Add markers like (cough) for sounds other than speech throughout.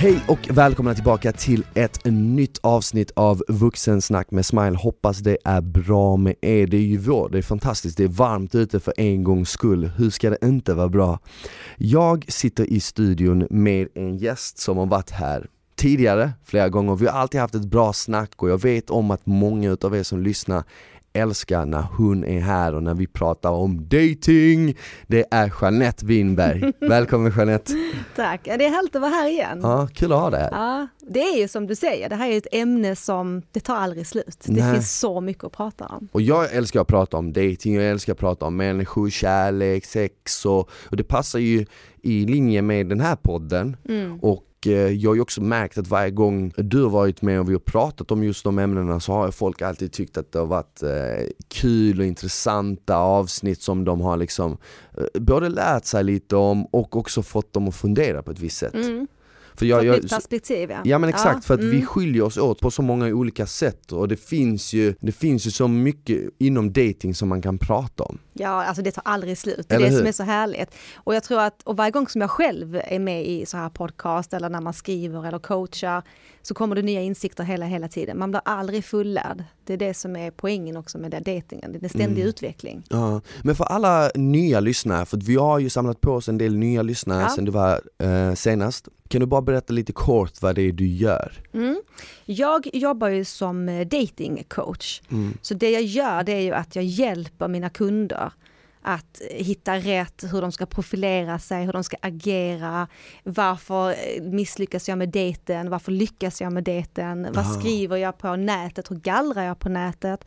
Hej och välkomna tillbaka till ett nytt avsnitt av Vuxensnack med Smile. Hoppas det är bra med er. Det är ju vår, det är fantastiskt, det är varmt ute för en gångs skull. Hur ska det inte vara bra? Jag sitter i studion med en gäst som har varit här tidigare flera gånger. Vi har alltid haft ett bra snack och jag vet om att många utav er som lyssnar älskar när hon är här och när vi pratar om dating. Det är Jeanette Winberg. (laughs) Välkommen Jeanette! Tack! Det är härligt att vara här igen. Ja, kul att ha dig här. Ja, det är ju som du säger, det här är ett ämne som det tar aldrig slut. Det Nej. finns så mycket att prata om. Och jag älskar att prata om dating, jag älskar att prata om människor, kärlek, sex och, och det passar ju i linje med den här podden. Mm. Och Eh, jag har ju också märkt att varje gång du har varit med och vi har pratat om just de ämnena så har folk alltid tyckt att det har varit eh, kul och intressanta avsnitt som de har liksom eh, både lärt sig lite om och också fått dem att fundera på ett visst sätt. Mm. För Jag, jag, perspektiv ja. Ja men exakt, för att vi mm. skiljer oss åt på så många olika sätt och det finns ju, det finns ju så mycket inom dating som man kan prata om. Ja, alltså det tar aldrig slut. Det är det som är så härligt. Och jag tror att, och varje gång som jag själv är med i så här podcast eller när man skriver eller coachar så kommer det nya insikter hela, hela tiden. Man blir aldrig fullärd. Det är det som är poängen också med datingen. Det är ständig Mm. utveckling. Ja, men för alla nya lyssnare, för vi har ju samlat på oss en del nya lyssnare Ja. sen du var eh, senast. Kan du bara berätta lite kort vad det är du gör? Mm. Jag jobbar ju som eh, dating coach. Mm. Så det jag gör det är ju att jag hjälper mina kunder att hitta rätt, hur de ska profilera sig, hur de ska agera, varför eh, misslyckas jag med dejten, varför lyckas jag med dejten, vad Aha. skriver jag på nätet, hur gallrar jag på nätet.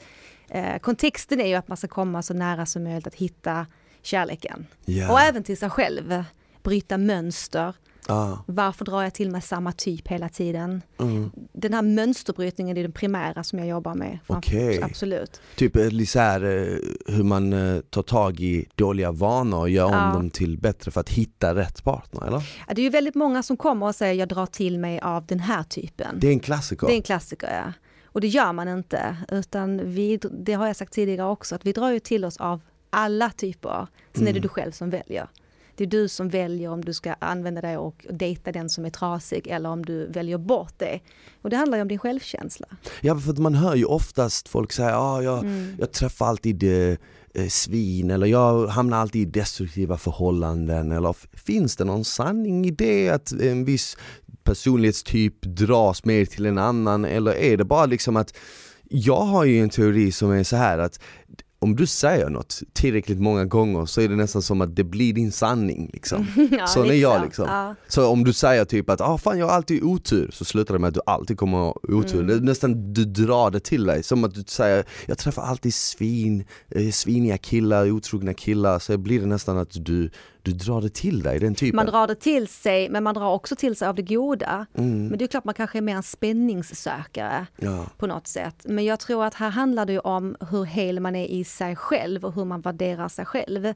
Eh, kontexten är ju att man ska komma så nära som möjligt att hitta kärleken. Ja. Och även till sig själv, bryta mönster. Ja, Varför drar jag till mig samma typ hela tiden? mm. Den här mönsterbrytningen är den primära som jag jobbar med. Okej. Absolut. Typ här, eh, hur man eh, tar tag i dåliga vanor och gör om Ja. dem till bättre för att hitta rätt partner eller? Ja, Det är ju väldigt många som kommer och säger jag drar till mig av den här typen. Det är en klassiker. Det är en klassiker ja. Och det gör man inte. Utan vi, det har jag sagt tidigare också, att vi drar ju till oss av alla typer. Sen är det Mm. du själv som väljer. Det är du som väljer om du ska använda det och dejta den som är trasig eller om du väljer bort det. Och det handlar ju om din självkänsla. Ja för att man hör ju oftast folk säga ah, jag, Mm. jag träffar alltid eh, eh, svin eller jag hamnar alltid i destruktiva förhållanden eller finns det någon sanning i det att en viss personlighetstyp dras mer till en annan eller är det bara liksom att jag har ju en teori som är så här att om du säger något tillräckligt många gånger så är det nästan som att det blir din sanning liksom. (laughs) Ja, Sån är jag så. liksom. Ja. Så om du säger typ att ah, fan jag har alltid otur, så slutar det med att du alltid kommer ha otur. Mm. Det är nästan du drar det till dig, som att du säger jag träffar alltid svin, eh, sviniga killar, otrogna killar, så blir det nästan att du, du drar det till dig, den typen. Man drar det till sig, men man drar också till sig av det goda. Mm. Men det är klart man kanske är mer en spänningssökare. Ja. på något sätt. Men jag tror att här handlar det ju om hur hel man är i sig själv och hur man värderar sig själv.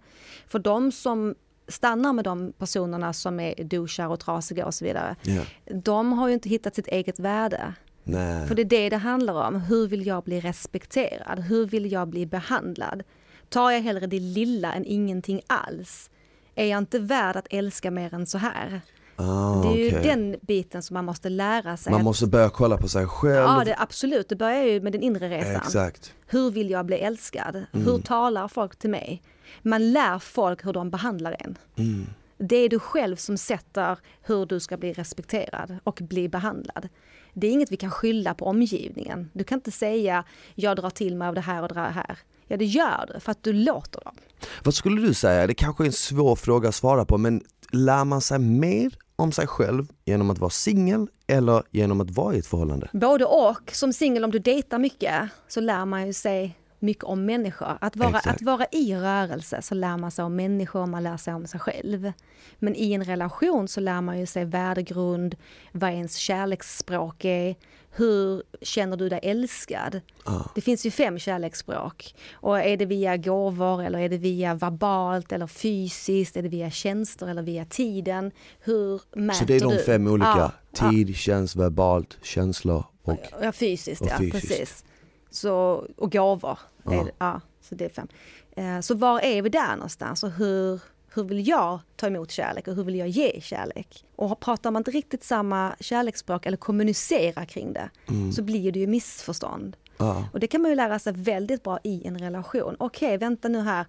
För de som stannar med de personerna som är douchar och trasiga och så vidare, Ja. de har ju inte hittat sitt eget värde. Nej. För det är det det handlar om. Hur vill jag bli respekterad? Hur vill jag bli behandlad? Tar jag hellre det lilla än ingenting alls? Är jag inte värd att älska mer än så här? Ah, det är ju okej. den biten som man måste lära sig. Man att- måste börja kolla på sig själv. Ja, det, absolut. Det börjar ju med den inre resan. Exakt. Hur vill jag bli älskad? Mm. Hur talar folk till mig? Man lär folk hur de behandlar en. Mm. Det är du själv som sätter hur du ska bli respekterad och bli behandlad. Det är inget vi kan skylla på omgivningen. Du kan inte säga jag drar till mig av det här och det här. Ja, det gör du för att du låter dem. Vad skulle du säga, det kanske är en svår fråga att svara på, men lär man sig mer om sig själv genom att vara singel eller genom att vara i ett förhållande? Både och. Som singel, om du dejtar mycket, så lär man ju sig mycket om människor. Att vara, att vara i rörelse så lär man sig om människor, man lär sig om sig själv. Men i en relation så lär man ju sig värdegrund, vad ens kärleksspråk är, hur känner du dig älskad? Ah. Det finns ju fem kärleksspråk. Och är det via gåvor eller är det via verbalt eller fysiskt? Är det via tjänster eller via tiden? Hur mäter Så det är de du? fem olika? Ah, Tid, ah. tjänst, verbalt, känslor och, ja, fysiskt. Och ja, fysiskt. precis. Så, och gåvor. Är, ja, så det är fem. Eh, så var är vi där någonstans och hur, hur vill jag ta emot kärlek och hur vill jag ge kärlek? Och pratar man inte riktigt samma kärleksspråk eller kommunicerar kring det mm. så blir det ju missförstånd. Ah. Och det kan man ju lära sig väldigt bra i en relation. Okej, okay, vänta nu här.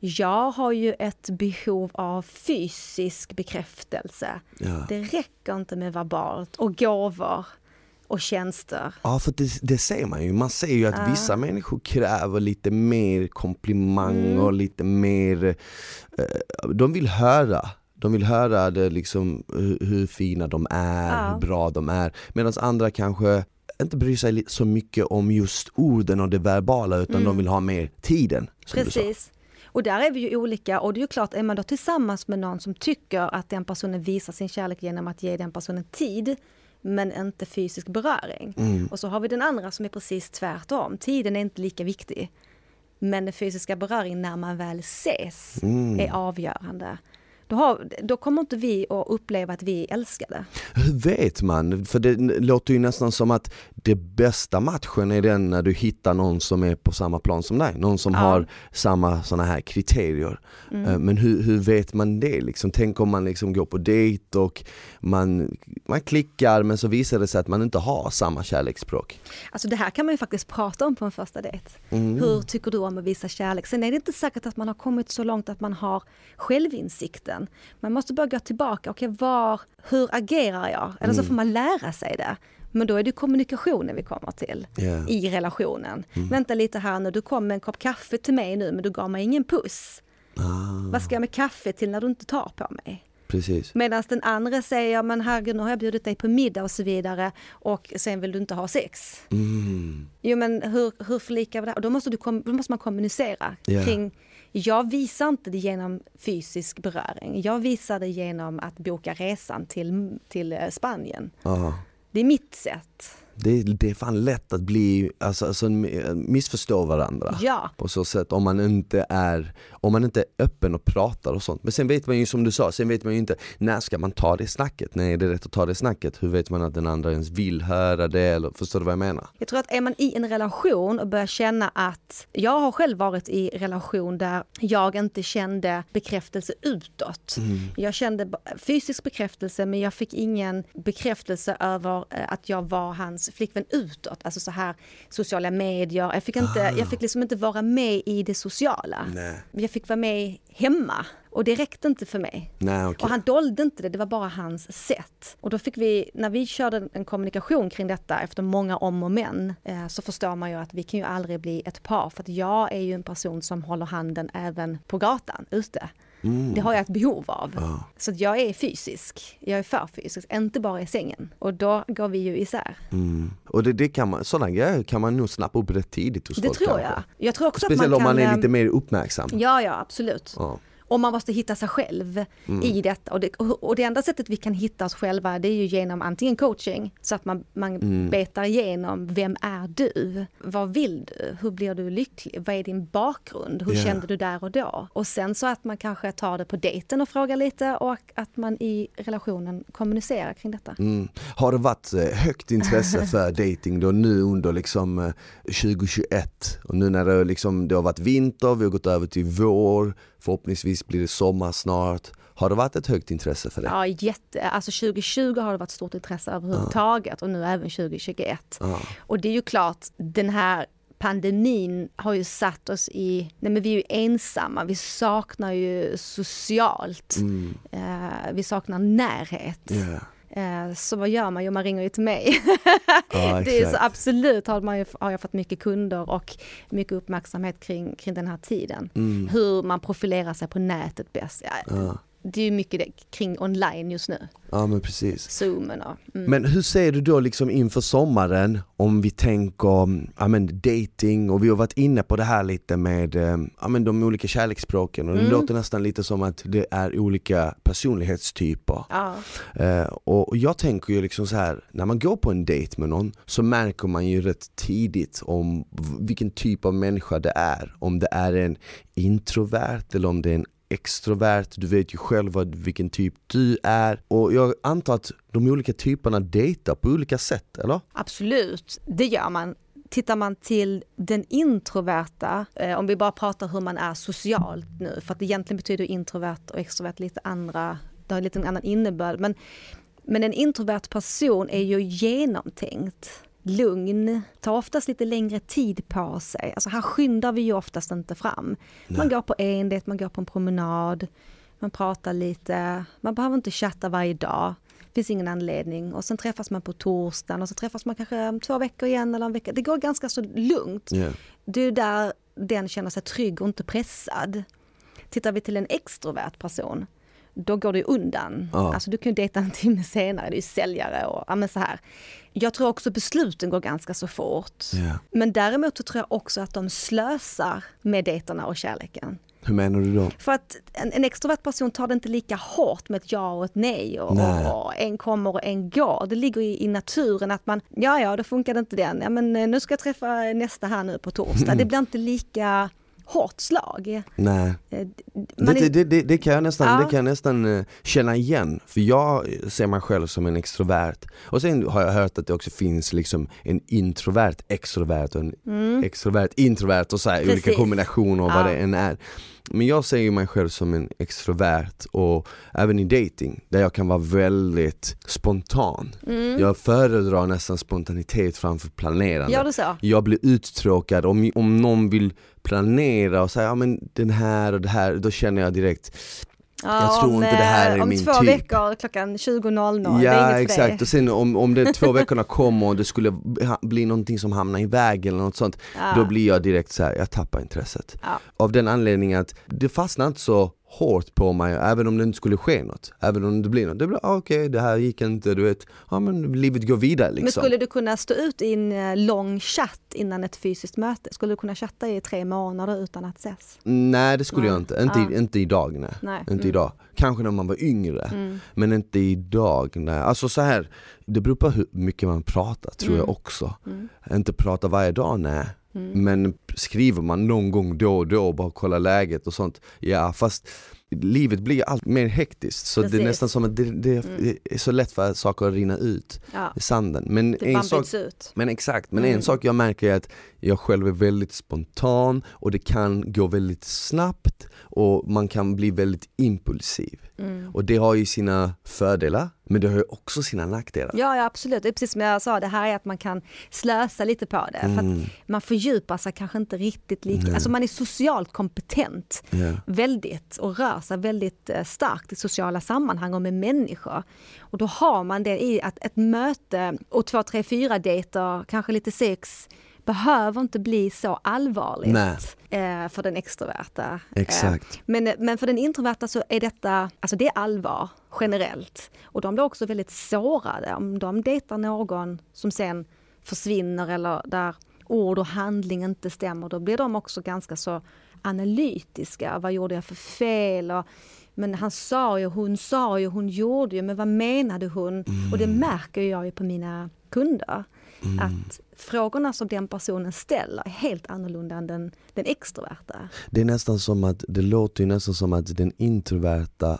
Jag har ju ett behov av fysisk bekräftelse. Ja. Det räcker inte med verbalt och gåvor och tjänster. Ja, för det, det ser man ju. Man ser ju att ja. vissa människor kräver lite mer komplimanger, mm. lite mer, eh, de vill höra. De vill höra det liksom, hur, hur fina de är, ja. hur bra de är. Medan andra kanske inte bryr sig så mycket om just orden och det verbala utan mm. de vill ha mer tiden. Precis. Och där är vi ju olika och det är ju klart, är man då tillsammans med någon som tycker att den personen visar sin kärlek genom att ge den personen tid, men inte fysisk beröring. Mm. Och så har vi den andra som är precis tvärtom. Tiden är inte lika viktig. Men den fysiska beröringen när man väl ses mm. är avgörande då, har, då kommer inte vi att uppleva att vi är älskade. Hur vet man? För det låter ju nästan som att det bästa matchen är den när du hittar någon som är på samma plan som dig, någon som ja. har samma sådana här kriterier. Mm. Eh, men hur, hur, vet man det? Liksom, tänk om man liksom går på dejt och man, man klickar men så visar det sig att man inte har samma kärleksspråk. Alltså det här kan man ju faktiskt prata om på en första dejt. Mm. Hur tycker du om att visa kärlek? Sen är det inte säkert att man har kommit så långt att man har självinsikten tiden. Man måste bara gå tillbaka, okej okay, var, hur agerar jag? Eller så mm. får man lära sig det. Men då är det kommunikationen vi kommer till yeah. i relationen. Mm. Vänta lite här nu, du kom med en kopp kaffe till mig nu men du gav mig ingen puss. Ah. Vad ska jag med kaffe till när du inte tar på mig? Precis. Medan den andra säger, men herregud nu har jag bjudit dig på middag och så vidare och sen vill du inte ha sex. Mm. Jo men hur, hur förlikar vi det? Och då måste, du, då måste man kommunicera yeah. kring jag visar inte det genom fysisk beröring. Jag visar det genom att boka resan till, till eh, Spanien. Aha. Det är mitt sätt det, det är fan lätt att bli, alltså, alltså missförstå varandra ja. på så sätt om man inte är, om man inte är öppen och pratar och sånt. Men sen vet man ju som du sa, sen vet man ju inte när ska man ta det snacket? När är det rätt att ta det snacket? Hur vet man att den andra ens vill höra det? Eller, förstår du vad jag menar? Jag tror att är man i en relation och börjar känna att, jag har själv varit i relation där jag inte kände bekräftelse utåt. Mm. Jag kände fysisk bekräftelse men jag fick ingen bekräftelse över eh, att jag var hans flickvän utåt, alltså så här sociala medier. Jag fick, inte, ah. jag fick liksom inte vara med i det sociala. Nej. Jag fick vara med hemma och det räckte inte för mig. Nej, okay. Och han dolde inte det, det var bara hans sätt. Och då fick vi, när vi körde en kommunikation kring detta efter många om och men, eh, så förstår man ju att vi kan ju aldrig bli ett par för att jag är ju en person som håller handen även på gatan ute. Mm. Det har jag ett behov av. Ja. Så jag är fysisk. Jag är för fysisk, inte bara i sängen. Och då går vi ju isär. Mm. Och det, det kan man, sådana grejer kan man nog snappa upp rätt tidigt hos Det folk tror jag. jag tror också Speciellt att man om man är lite mer uppmärksam. Ja, ja absolut. Ja. Och man måste hitta sig själv mm. i detta. Och det, och det enda sättet vi kan hitta oss själva det är ju genom antingen coaching, så att man, man mm. betar igenom, vem är du? Vad vill du? Hur blir du lycklig? Vad är din bakgrund? Hur yeah. kände du där och då? Och sen så att man kanske tar det på dejten och frågar lite och att man i relationen kommunicerar kring detta. Mm. Har det varit eh, högt intresse (laughs) för dating då nu under liksom 2021 eh, och nu när det, liksom, det har varit vinter, vi har gått över till vår Förhoppningsvis blir det sommar snart. Har det varit ett högt intresse för det? Ja, jätte. Alltså 2020 har det varit stort intresse överhuvudtaget ja. och nu även 2021. Ja. Och det är ju klart, den här pandemin har ju satt oss i, nej men vi är ju ensamma, vi saknar ju socialt, mm. uh, vi saknar närhet. Yeah. Eh, så vad gör man? Jo, man ringer ju till mig. (laughs) Ja, det är så absolut har, man ju, har jag fått mycket kunder och mycket uppmärksamhet kring, kring den här tiden. Mm. Hur man profilerar sig på nätet bäst. Ja, ja. Det är ju mycket det, kring online just nu. Ja men precis. Zoomen och... Mm. Men hur ser du då liksom inför sommaren om vi tänker ja, men dating och vi har varit inne på det här lite med eh, ja, men de olika kärleksspråken och det Mm. låter nästan lite som att det är olika personlighetstyper. ja. Eh, och jag tänker ju liksom så här, när man går på en dejt med någon så märker man ju rätt tidigt om vilken typ av människa det är. Om det är en introvert eller om det är en extrovert, du vet ju själv vad, vilken typ du är. Och jag antar att de olika typerna dejtar på olika sätt, eller? Absolut, det gör man. Tittar man till den introverta, eh, om vi bara pratar hur man är socialt nu, för att egentligen betyder introvert och extrovert lite andra, det har lite en annan innebörd. Men, men en introvert person är ju genomtänkt, lugn, tar oftast lite längre tid på sig. Alltså här skyndar vi ju oftast inte fram. Man går på en dejt, man går på en promenad, man pratar lite, man behöver inte chatta varje dag. finns ingen anledning. Och sen träffas man på torsdagen och så träffas man kanske om två veckor igen eller en vecka. Det går ganska så lugnt. Ja. Det är där den känner sig trygg och inte pressad. Tittar vi till en extrovert person, då går det undan. Ja. Alltså du kan ju dejta en timme senare, det är säljare och ja, men så här. Jag tror också besluten går ganska så fort. Ja. Men däremot så tror jag också att de slösar med dejterna och kärleken. Hur menar du då? För att en, en extrovert person tar det inte lika hårt med ett ja och ett nej och, Nej. och, en kommer och en går. Det ligger i, i naturen att man, ja ja, då funkade inte den. Ja, men eh, nu ska jag träffa nästa här nu på torsdag. Det blir inte lika hårt slag. Nej. Eh, Det, är, det, det, det kan jag nästan, Ja. det kan jag nästan eh, känna igen, för jag ser mig själv som en extrovert. Och sen har jag hört att det också finns liksom en introvert extrovert och en extrovert introvert och så här, olika Mm. Kombinationer vad Ja. det än är. Men jag ser ju mig själv som en extrovert och även i dating där jag kan vara väldigt spontan. Mm. Jag föredrar nästan spontanitet framför planerande. gör du så? Jag blir uttråkad om, om någon vill planera och säga ja men den här och det här, då känner jag direkt Jag tror om, inte det här eh, är om min två typ. veckor klockan 20.00, det Ja är inget exakt, dig. och sen om, om de två veckorna kommer och det skulle bli någonting som hamnar i vägen eller något sånt Ja. Då blir jag direkt så här, jag tappar intresset Ja. Av den anledningen att det fastnar inte så hårt på mig även om det inte skulle ske något Även om det blir något, det blir ah, okej det här gick inte, du vet, ja men livet går vidare liksom Men skulle du kunna stå ut i en eh, lång chatt innan ett fysiskt möte? Skulle du kunna chatta i tre månader utan att ses? Nej det skulle Nej. jag inte, inte, Ja. inte idag nej. Nej. Inte Mm. idag. Kanske när man var yngre, Mm. men inte idag. Nej. Alltså så här, det beror på hur mycket man pratar tror jag Mm. också. Mm. Inte prata varje dag, nej. Mm. Men skriver man någon gång då och då och bara kolla läget och sånt, ja fast livet blir allt mer hektiskt så det är Precis. nästan som att det, det Mm. är så lätt för saker att rinna ut Ja, i sanden. Men det en bara sak ut. men exakt, men Mm. en sak jag märker är att jag själv är väldigt spontan och det kan gå väldigt snabbt och man kan bli väldigt impulsiv. Mm. Och det har ju sina fördelar, men det har ju också sina nackdelar. Ja, ja, absolut. Det är precis som jag sa, det här är att man kan slösa lite på det. För Mm, att man fördjupar sig kanske inte riktigt lika, Nej. alltså man är socialt kompetent ja. väldigt och rör sig väldigt eh, starkt i sociala sammanhang och med människor. Och då har man det i att ett möte och två, tre, fyra dejter, kanske lite sex, behöver inte bli så allvarligt Nej. eh, för den extroverta. Exakt. Eh, men, men för den introverta så är detta, alltså det är allvar generellt. Och de blir också väldigt sårade om de dejtar någon som sen försvinner eller där ord och handling inte stämmer. Då blir de också ganska så analytiska. Vad gjorde jag för fel? Och, men han sa ju, hon sa ju, hon gjorde ju, men vad menade hon? Och det märker jag ju på mina kunder. Att frågorna som den personen ställer är helt annorlunda än den, den extroverta. Det är nästan som att, det låter ju nästan som att den introverta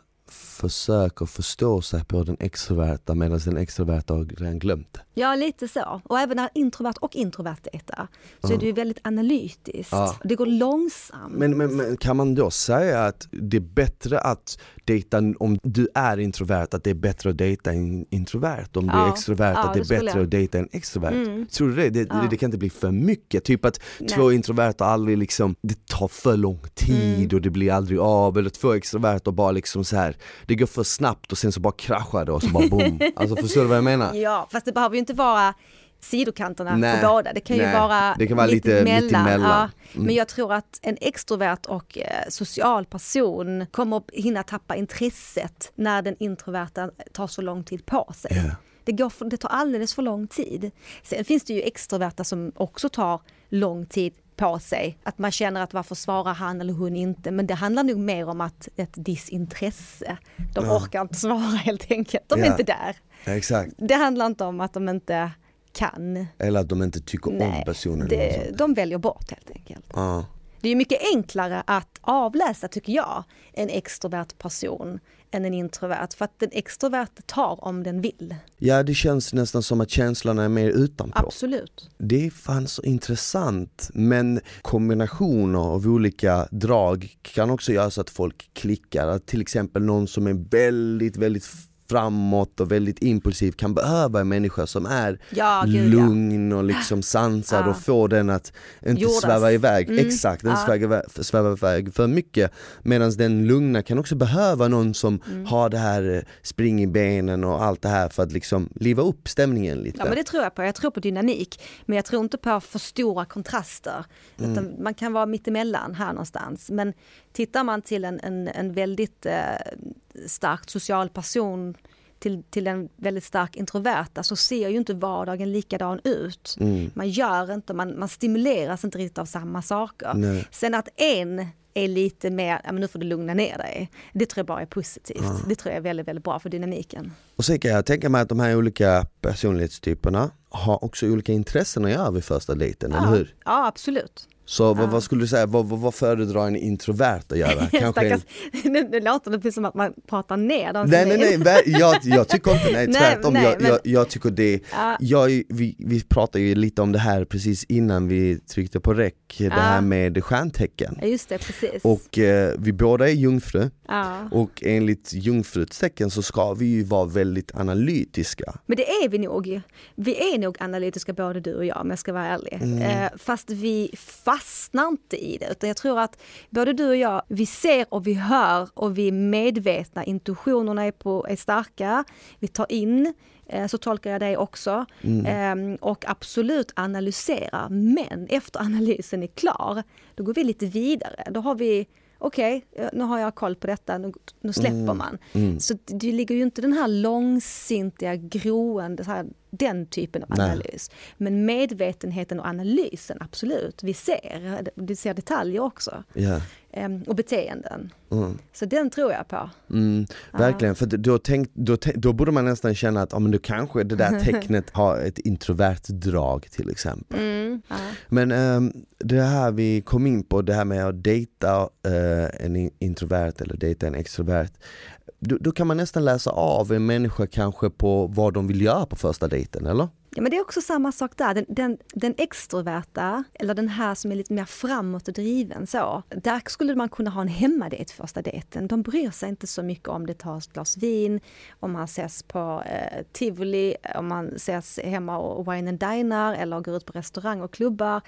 försöker förstå sig på den extroverta medan den extroverta har redan glömt det. Ja, lite så. Och även när introvert och introvert dejtar så är det ju väldigt analytiskt. Ja. Det går långsamt. Men, men, men kan man då säga att det är bättre att dejta, om du är introvert, att det är bättre att dejta en introvert? Om du är Ja. extrovert, Ja, att det är det bättre jag. att dejta en extrovert? Mm. Tror du det? Det, Ja. det? kan inte bli för mycket? Typ att Nej. två introverta aldrig liksom, det tar för lång tid Mm. och det blir aldrig av, eller två extroverta bara liksom så här det går för snabbt och sen så bara kraschar det och så bara boom. (laughs) alltså förstår du vad jag menar? Ja, fast det behöver ju inte vara sidokanterna Nej, på båda. Det kan ju nej. vara, Det kan vara lite mittemellan. Ja. Mm. Men jag tror att en extrovert och eh, social person kommer att hinna tappa intresset när den introverta tar så lång tid på sig. Ja. Det, går för, det tar alldeles för lång tid. Sen finns det ju extroverta som också tar lång tid på sig. Att man känner att varför svarar han eller hon inte? Men det handlar nog mer om att ett disintresse. De Ja. orkar inte svara helt enkelt. De är Ja. inte där. Exakt. Det handlar inte om att de inte kan. Eller att de inte tycker om Nej, personen. eller något det, de väljer bort helt enkelt. Ja. Det är mycket enklare att avläsa, tycker jag, en extrovert person än en introvert. För att den extroverte tar om den vill. ja, det känns nästan som att känslorna är mer utanpå. Absolut. Det är fan så intressant, men kombinationer av olika drag kan också göra så att folk klickar. Att till exempel någon som är väldigt, väldigt framåt och väldigt impulsiv kan behöva en människa som är Ja, gud ja. lugn och liksom sansad Ja. och få den att inte Jordas. sväva iväg, Mm. exakt, den Ja. svävar, iväg- svävar iväg för mycket. Medan den lugna kan också behöva någon som Mm. har det här eh, spring i benen och allt det här för att liksom liva upp stämningen lite. Ja men det tror jag på. Jag tror på dynamik. Men jag tror inte på för stora kontraster. Mm. Man kan vara mittemellan här någonstans. Men tittar man till en, en, en väldigt eh, starkt social person till, till en väldigt stark introverta så ser ju inte vardagen likadan ut. Mm. Man gör inte, man, man stimuleras inte riktigt av samma saker. Nej. Sen att en är lite mer, ja men nu får du lugna ner dig. Det tror jag bara är positivt. Det tror jag är väldigt, väldigt bra för dynamiken. Och sen kan jag tänka mig att de här olika personlighetstyperna har också olika intressen att göra vid första dejten, eller hur? ja absolut. Så vad, vad skulle du säga, vad, vad, vad föredrar en introvert att göra? (laughs) Kanske en... (laughs) Nu, nu låter det precis som att man pratar ner dem. Nej nej nej, jag, jag tycker inte (laughs) nej, tvärtom, nej, jag, men- jag, jag tycker det, Ja. jag, vi, vi pratade ju lite om det här precis innan vi tryckte på räck, det Ja. här med stjärntecken. Ja, just det, precis. Och eh, vi båda är jungfru ja. och enligt jungfruts tecken så ska vi ju vara väldigt analytiska. Men det är vi nog. Vi är nog analytiska både du och jag om jag ska vara ärlig. Mm. Eh, fast vi fastnar inte i det. Utan jag tror att både du och jag, vi ser och vi hör och vi är medvetna. Intuitionerna är, på, är starka. Vi tar in, eh, så tolkar jag dig också. Mm. Eh, och absolut analysera. Men efter analysen är klar, då går vi lite vidare. Då har vi Okej, eh, nu har jag koll på detta, nu, nu släpper man. Mm. Så det det ligger ju inte den här långsintiga, groende, så här, den typen av Nej. analys. Men medvetenheten och analysen, absolut. Vi ser, vi ser detaljer också. Ja. Ehm, och beteenden. Mm. Så den tror jag på. Mm, verkligen, för då, tänk, då, då borde man nästan känna att ja, men då kanske det där (laughs) tecknet har ett introvert drag till exempel. Mm. Ja. Men ehm, det här vi kom in på, det här med att dejta eh, en in- introvert eller dejta en extrovert. Då, då kan man nästan läsa av en människa kanske på vad de vill göra på första dejten, eller? Ja, men det är också samma sak där. Den, den, den extroverta, eller den här som är lite mer framåt och driven så. Där skulle man kunna ha en hemmadejt första dejten. De bryr sig inte så mycket om det tas ett glas vin, om man ses på eh, tivoli, om man ses hemma och wine and dinar eller går ut på restaurang och klubbar.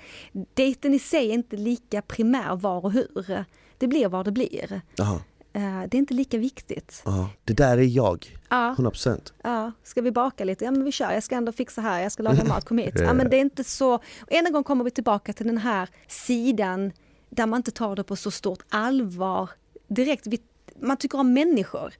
Dejten i sig är inte lika primär var och hur. Det blir vad det blir. Jaha, Eh, det är inte lika viktigt. jaha. Det där är jag, Ja. 100%. Ja, ska vi baka lite? Ja men vi kör, jag ska ändå fixa här, jag ska laga mat, kom hit. Ja men det är inte så, en gång kommer vi tillbaka till den här sidan där man inte tar det på så stort allvar direkt. Vi, man tycker om människor,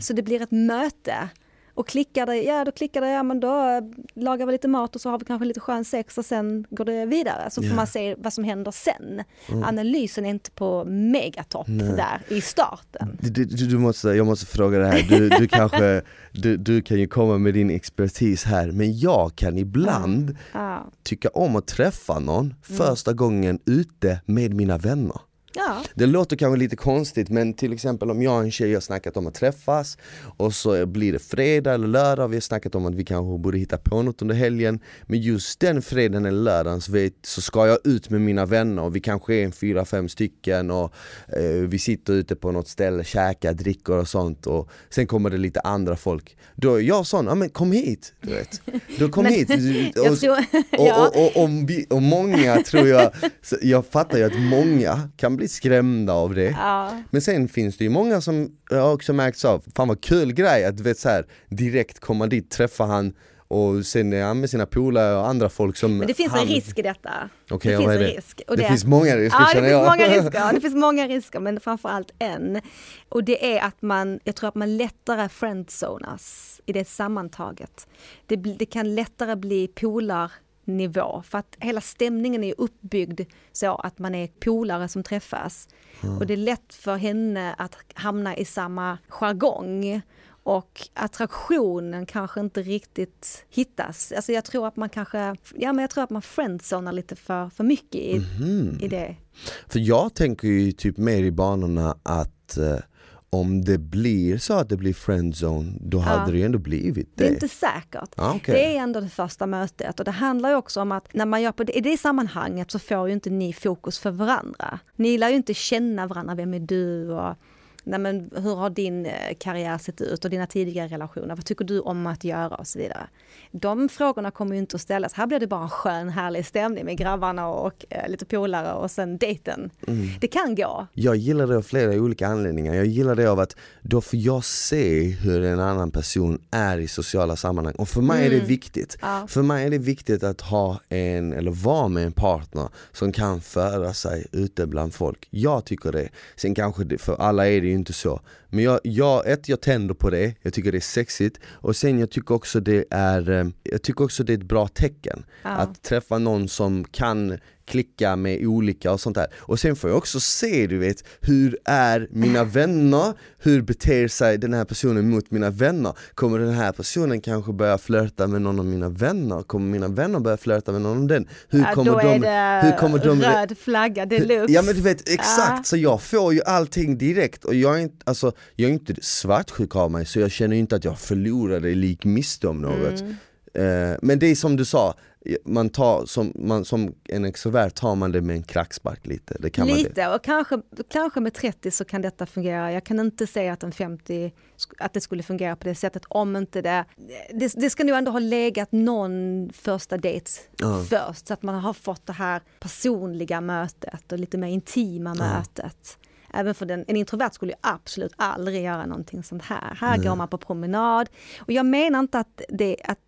så det blir ett möte. Och klickar det, ja då klickar det, ja men då eh, lagar vi lite mat och så har vi kanske lite skön sex och sen går det vidare. Så får man se vad som händer sen. Analysen är inte på megatopp där i starten. Du, du, du måste, jag måste fråga det här, du, du (laughs) kanske, du, du kan ju komma med din expertis här, men jag kan ibland Ja. tycka om att träffa någon första gången ute med mina vänner. Ja. Det låter kanske lite konstigt men till exempel om jag och en tjej har snackat om att träffas och så blir det fredag eller lördag och vi har snackat om att vi kanske borde hitta på något under helgen Men just den fredagen eller lördagen så, vet, så ska jag ut med mina vänner och vi kanske är en fyra, fem stycken och eh, vi sitter ute på något ställe, käkar, dricker och sånt och sen kommer det lite andra folk Då är jag sån, ja men kom hit! Du vet. Då kom Men- hit! (laughs) Och- tror, och, (laughs) ja. och, och, om vi, och många tror jag, jag fattar ju att många kan bli skrämda av det Ja. Men sen finns det ju många som jag också märkt av, fan vad kul grej att du vet så här, direkt komma dit, träffa han och sen är han med sina polare och andra folk som Men det finns han... en risk i detta. Okej, det finns en det? risk. Och det, finns många risker Ja, det känner finns jag. många (laughs) risker. Det finns många risker, men framförallt en. Och det är att man, jag tror att man lättare friendzonas i det sammantaget. Det, det kan lättare bli polarnivå för att hela stämningen är uppbyggd så att man är polare som träffas. Och det är lätt för henne att hamna i samma jargong. Och attraktionen kanske inte riktigt hittas. Alltså jag tror att man kanske, ja men jag tror att man friendzonar lite för, för mycket i, Mhm. i det. För jag tänker ju typ mer i banorna att eh, om det blir så att det blir friendzone, då hade det ju ändå blivit det. Det är inte säkert. Ah, okej. Det är ändå det första mötet och det handlar ju också om att när man gör på det, i det sammanhanget så får ju inte ni fokus för varandra. Ni lär ju inte känna varandra, vem är du och nej men, hur har din eh, karriär sett ut och dina tidigare relationer, vad tycker du om att göra och så vidare. De frågorna kommer ju inte att ställas, här blir det bara en skön härlig stämning med grabbarna och eh, lite polare och sen dejten. Mm. Det kan gå. Jag gillar det av flera olika anledningar. Jag gillar det av att då får jag se hur en annan person är i sociala sammanhang. Och för mig är det viktigt. Mm. Ja. För mig är det viktigt att ha en, eller vara med en partner som kan föra sig ute bland folk. Jag tycker det. Sen kanske, det, för alla är det ju inte så. Men jag, jag, ett, jag tänder på det, jag tycker det är sexigt. Och sen jag tycker också det är, eh, jag tycker också det är ett bra tecken. Ja. Att träffa någon som kan klicka med olika och sånt där. Och sen får jag också se, du vet, hur är mina vänner? Hur beter sig den här personen mot mina vänner? Kommer den här personen kanske börja flörta med någon av mina vänner? Kommer mina vänner börja flörta med någon av den? Hur Ja, kommer då de, är det hur kommer de röd flagga deluxe. Ja men du vet exakt, Ja. så jag får ju allting direkt och jag är inte, alltså, jag är inte svartsjuk av mig så jag känner inte att jag förlorade lik miste om något. Mm. Eh, men det är som du sa, man tar, som, man, som en extrovert tar man det med en klackspark lite. Det kan man det. Lite, och kanske, kanske med 30 så kan detta fungera. Jag kan inte säga att en 50, sk- att det skulle fungera på det sättet om inte det... Det, det ska nog ändå ha legat någon första dejt Ja. först, så att man har fått det här personliga mötet och lite mer intima mötet. Även för den, en introvert skulle ju absolut aldrig göra någonting sånt här. Här går man på promenad. Och jag menar inte att det, att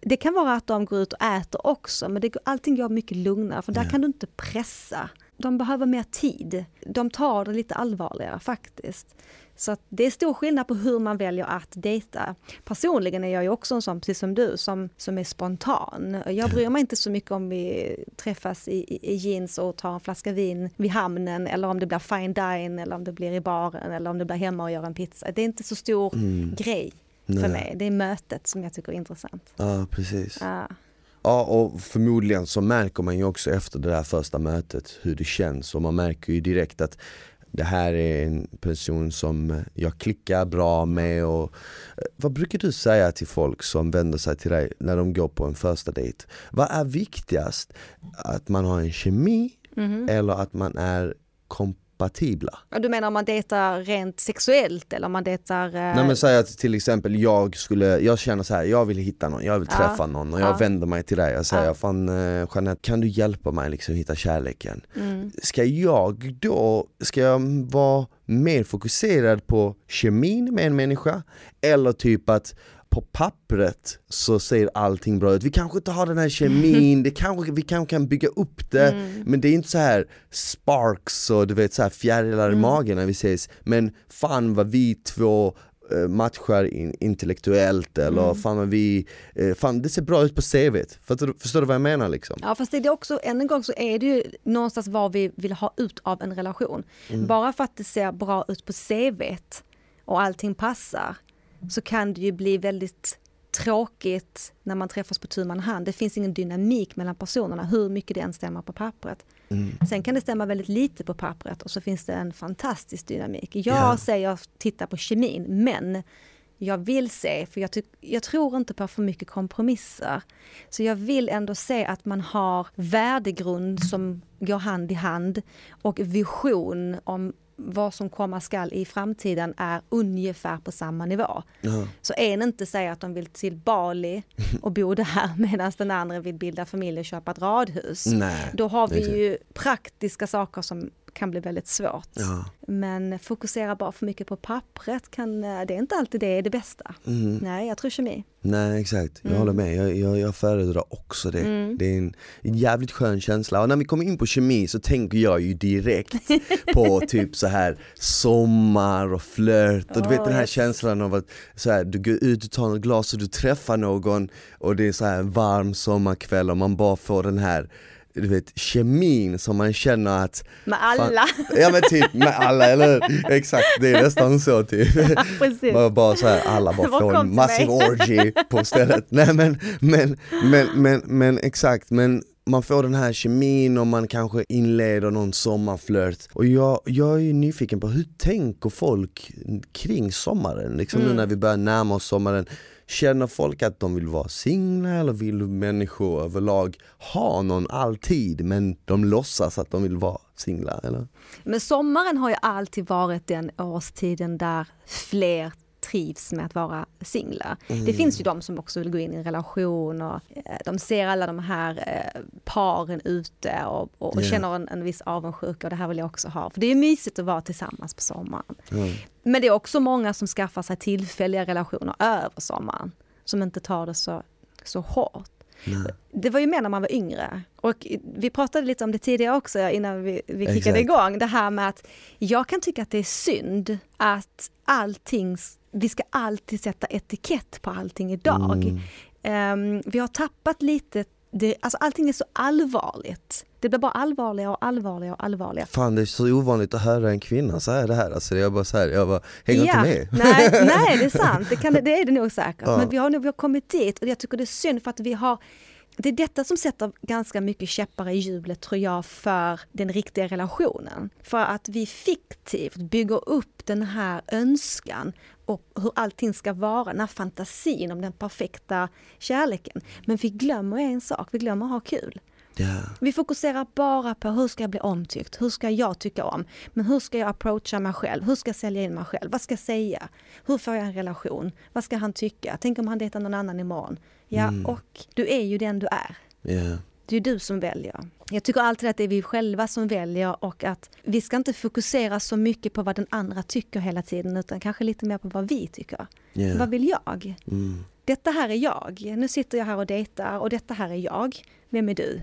det kan vara att de går ut och äter också, men det, allting går mycket lugnare, för där kan du inte pressa. De behöver mer tid. De tar det lite allvarligare faktiskt. Så det är stor skillnad på hur man väljer att dejta. Personligen är jag ju också en sån, precis som du, som, som är spontan. Jag bryr mig inte så mycket om vi träffas i, i, i jeans och tar en flaska vin vid hamnen eller om det blir fine dine eller om det blir i baren eller om det blir hemma och gör en pizza. Det är inte så stor grej för Nej. mig. Det är mötet som jag tycker är intressant. Ja precis. Ja. Ja och förmodligen så märker man ju också efter det där första mötet hur det känns och man märker ju direkt att det här är en person som jag klickar bra med och eh, vad brukar du säga till folk som vänder sig till dig när de går på en första dejt? Vad är viktigast? Att man har en kemi Mhm. eller att man är kompatibla? Du menar om man dejtar rent sexuellt eller om man dejtar... eh, Nej men säg att till exempel jag skulle, jag känner så här, jag vill hitta någon, jag vill Ja. träffa någon och jag Ja. vänder mig till dig Jag säger Ja. fan eh, Jeanette, kan du hjälpa mig liksom hitta kärleken? mm. Ska jag då, ska jag vara mer fokuserad på kemin med en människa? Eller typ att på pappret så ser allting bra ut. Vi kanske inte har den här kemin, det kanske, vi kanske kan bygga upp det Mm. men det är inte så här sparks och du vet så här fjärilar Mm. i magen när vi ses. Men fan vad vi två eh, matchar in, intellektuellt eller Mm. fan vad vi, eh, fan det ser bra ut på CVt. Förstår förstår du vad jag menar liksom? Ja fast det är också, än en gång så är det ju någonstans vad vi vill ha ut av en relation. Bara för att det ser bra ut på CVt och allting passar så kan det ju bli väldigt tråkigt när man träffas på tu hand. Det finns ingen dynamik mellan personerna hur mycket det än stämmer på pappret. Sen kan det stämma väldigt lite på pappret och så finns det en fantastisk dynamik. Jag Ja. säger titta på kemin men jag vill se, för jag, jag tror inte på för mycket kompromisser. Så jag vill ändå se att man har värdegrund som går hand i hand och vision om vad som komma skall i framtiden är ungefär på samma nivå. Ja. Så en inte säger att de vill till Bali och bo där (laughs) medan den andra vill bilda familj och köpa ett radhus. Nej, Då har vi ju praktiska saker som kan bli väldigt svårt. Ja. Men fokusera bara för mycket på pappret, kan, eh, det är inte alltid det är det bästa. Mm. Nej, jag tror kemi. Nej exakt, jag Mm. håller med. Jag, jag, jag föredrar också det. Mm. Det är en, en jävligt skön känsla. Och när vi kommer in på kemi så tänker jag ju direkt (laughs) på typ så här sommar och flört och du vet Oh, den här yes. känslan av att så här, du går ut och tar något glas och du träffar någon och det är så här varm sommarkväll och man bara får den här du vet kemin som man känner att Med alla. (laughs) Ja men typ med alla eller? Exakt, det är nästan så typ (laughs) Precis. bara, bara så här, alla bara får en massiv orgy på stället. Nej men, men, men, men, men exakt, men man får den här kemin och man kanske inleder någon sommarflört. Och jag, jag är ju nyfiken på hur tänker folk kring sommaren? Liksom nu Mm. när vi börjar närma oss sommaren. Känner folk att de vill vara singlar eller vill människor överlag ha någon alltid men de låtsas att de vill vara singlar? Eller? Men sommaren har ju alltid varit den årstiden där fler trivs med att vara singlar. Det finns ju de som också vill gå in i en relation och eh, de ser alla de här eh, paren ute och, och, Ja. känner en, en viss avundsjuka och det här vill jag också ha. För det är mysigt att vara tillsammans på sommaren. Ja. Men det är också många som skaffar sig tillfälliga relationer över sommaren som inte tar det så, så hårt. Nej. Det var ju mer när man var yngre. Och vi pratade lite om det tidigare också innan vi, vi kickade igång. Det här med att jag kan tycka att det är synd att allting, vi ska alltid sätta etikett på allting idag. Mm. Ehm, vi har tappat lite, det, alltså allting är så allvarligt. Det blir bara allvarligare och allvarligare och allvarligare. Fan det är så ovanligt att höra en kvinna säga det här, alltså jag bara så här, jag bara, hänger inte med. Nej, (laughs) nej, det är sant. Det, kan, det är det nog säkert. Ja. Men vi har, nog- vi har kommit dit och jag tycker det är synd för att vi har det är detta som sätter ganska mycket käppar i hjulet tror jag för den riktiga relationen. För att vi fiktivt bygger upp den här önskan och hur allting ska vara, den här fantasin om den perfekta kärleken. Men vi glömmer en sak, vi glömmer att ha kul. Ja. Vi fokuserar bara på hur ska jag bli omtyckt, hur ska jag tycka om, men hur ska jag approacha mig själv, hur ska jag sälja in mig själv, vad ska jag säga, hur får jag en relation, vad ska han tycka, tänk om han dejtar någon annan imorgon. Ja, och du är ju den du är. Ja. Det är du som väljer. Jag tycker alltid att det är vi själva som väljer och att vi ska inte fokusera så mycket på vad den andra tycker hela tiden utan kanske lite mer på vad vi tycker. Ja. Vad vill jag? Mm. Detta här är jag. Nu sitter jag här och dejtar och detta här är jag. Vem är du?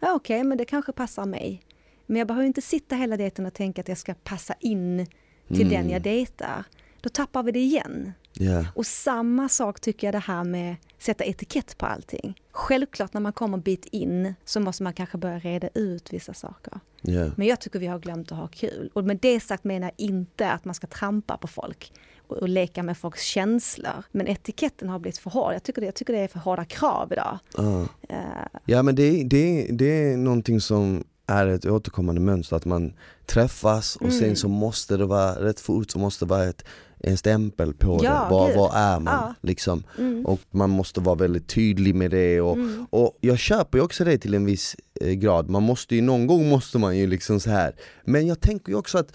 Ja, Okej, men det kanske passar mig. Men jag behöver inte sitta hela dejten och tänka att jag ska passa in till den jag dejtar. Då tappar vi det igen. Ja. Och samma sak tycker jag det här med sätta etikett på allting. Självklart när man kommer en bit in så måste man kanske börja reda ut vissa saker. Ja. Men jag tycker vi har glömt att ha kul. Och med det sagt menar jag inte att man ska trampa på folk och, och leka med folks känslor. Men etiketten har blivit för hård. Jag tycker det, jag tycker det är för hårda krav idag. Ja. Eh, Ja men det, det, det är någonting som är ett återkommande mönster, att man träffas och Mm. sen så måste det vara, rätt fort så måste det vara ett, en stämpel på Ja, det, vad, gud. vad är man Ja. liksom? mm, Och man måste vara väldigt tydlig med det och, mm, och jag köper ju också det till en viss eh, grad, man måste ju, någon gång måste man ju liksom så här. Men jag tänker ju också att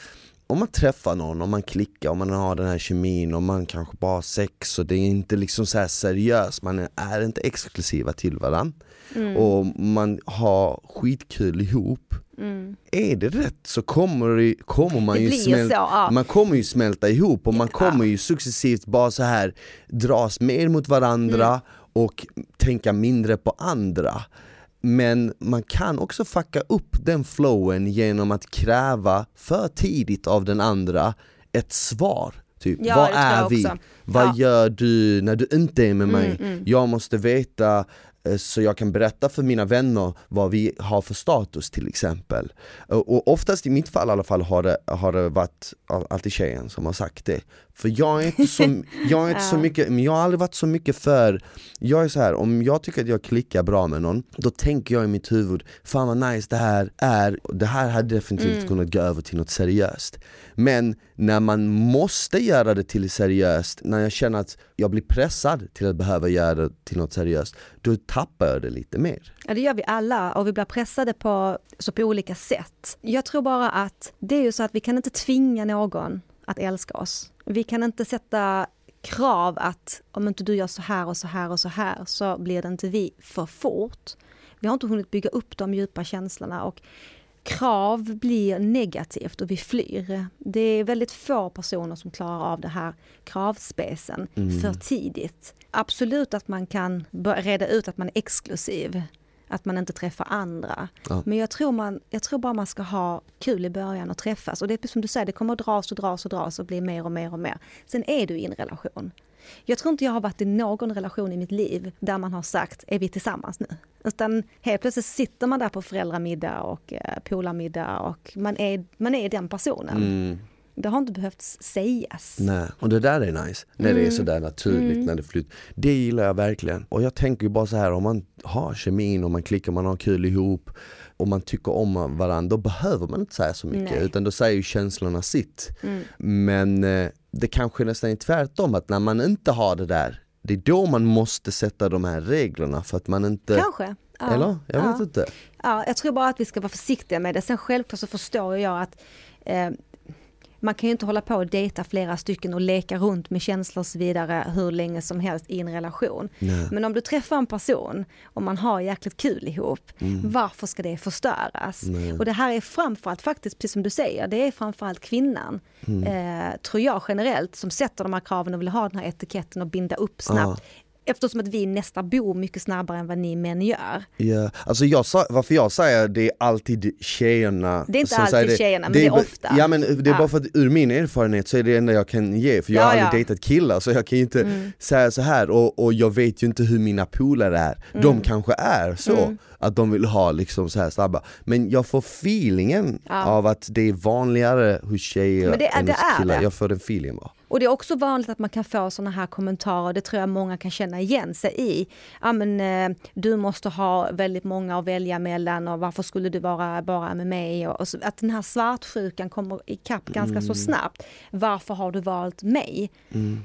om man träffar någon, om man klickar, om man har den här kemin och man kanske bara har sex och det är inte liksom så seriöst, man är, inte exklusiva till varandra mm, och man har skitkul ihop mm. Är det rätt så kommer, det, kommer man Det ju blir så, smälta ja. man kommer ju smälta ihop och man kommer ju successivt bara så här dras mer mot varandra Mm. och tänka mindre på andra. Men man kan också fucka upp den flowen genom att kräva för tidigt av den andra ett svar. Typ, Ja, vad är vi? Vad Ja. gör du när du inte är med mig? Mm, mm. Jag måste veta så jag kan berätta för mina vänner vad vi har för status till exempel. Och och oftast i mitt fall i alla fall har det, har det varit all- alltid tjejen som har sagt det. För jag är inte så, (laughs) jag är inte så mycket, men jag har aldrig varit så mycket för, jag är så här, om jag tycker att jag klickar bra med någon, då tänker jag i mitt huvud, fan vad nice det här är, det här hade definitivt Mm. kunnat gå över till något seriöst. Men när man måste göra det till seriöst, när jag känner att jag blir pressad till att behöva göra det till något seriöst, då tappar jag det lite mer. Ja, det gör vi alla och vi blir pressade på, så på olika sätt. Jag tror bara att det är ju så att vi kan inte tvinga någon att älska oss. Vi kan inte sätta krav att om inte du gör så här och så här och så här så blir det inte vi för fort. Vi har inte hunnit bygga upp de djupa känslorna och krav blir negativt och vi flyr. Det är väldigt få personer som klarar av det här kravspecen Mm. för tidigt. Absolut att man kan reda ut att man är exklusiv, att man inte träffar andra. Ja. Men jag tror, man, jag tror bara man ska ha kul i början och träffas. Och det är som du säger, det kommer att dras och dras och dras och bli mer och mer och mer. Sen är du i en relation. Jag tror inte jag har varit i någon relation i mitt liv där man har sagt, är vi tillsammans nu? Utan helt plötsligt sitter man där på föräldramiddag och eh, polarmiddag och man är, man är den personen. Mm. Det har inte behövt sägas. Nej, och det där är nice. När det är Mm. sådär naturligt, Mm. när det flyter. Det gillar jag verkligen. Och jag tänker ju bara så här om man har kemin och man klickar, man har kul ihop och man tycker om varandra, då behöver man inte säga så mycket Nej. utan då säger ju känslorna sitt. Mm. Men eh, det kanske nästan är tvärtom, att när man inte har det där, det är då man måste sätta de här reglerna för att man inte... Kanske. Ja. Eller? Jag vet ja. inte. Ja, jag tror bara att vi ska vara försiktiga med det. Sen självklart så förstår jag att eh, man kan ju inte hålla på och dejta flera stycken och leka runt med känslor och så vidare hur länge som helst i en relation. Nej. Men om du träffar en person och man har jäkligt kul ihop, varför ska det förstöras? Mm. Nej. Och det här är framförallt faktiskt, precis som du säger, det är framförallt kvinnan, Mm. eh, tror jag generellt, som sätter de här kraven och vill ha den här etiketten och binda upp snabbt. Eftersom att vi nästan bor mycket snabbare än vad ni män gör. Ja, alltså jag sa, varför jag säger det är alltid tjejerna Det är inte alltid det. tjejerna, men det är bara- ofta. Ja men det är Ja. bara för att ur min erfarenhet så är det det enda jag kan ge, för jag har Ja, aldrig ja. dejtat killar så jag kan ju inte Mm. säga så här och, och jag vet ju inte hur mina polare är. Mm. De kanske är så, att de vill ha liksom så här snabba. Men jag får feelingen av att det är vanligare hos tjejer Men det är- än det hos är killar. det. Jag får den feelingen bara. Och det är också vanligt att man kan få sådana här kommentarer, det tror jag många kan känna igen sig i. Ja men eh, du måste ha väldigt många att välja mellan och varför skulle du vara bara med mig? Och, så, att den här svartsjukan kommer ikapp ganska så snabbt. Varför har du valt mig?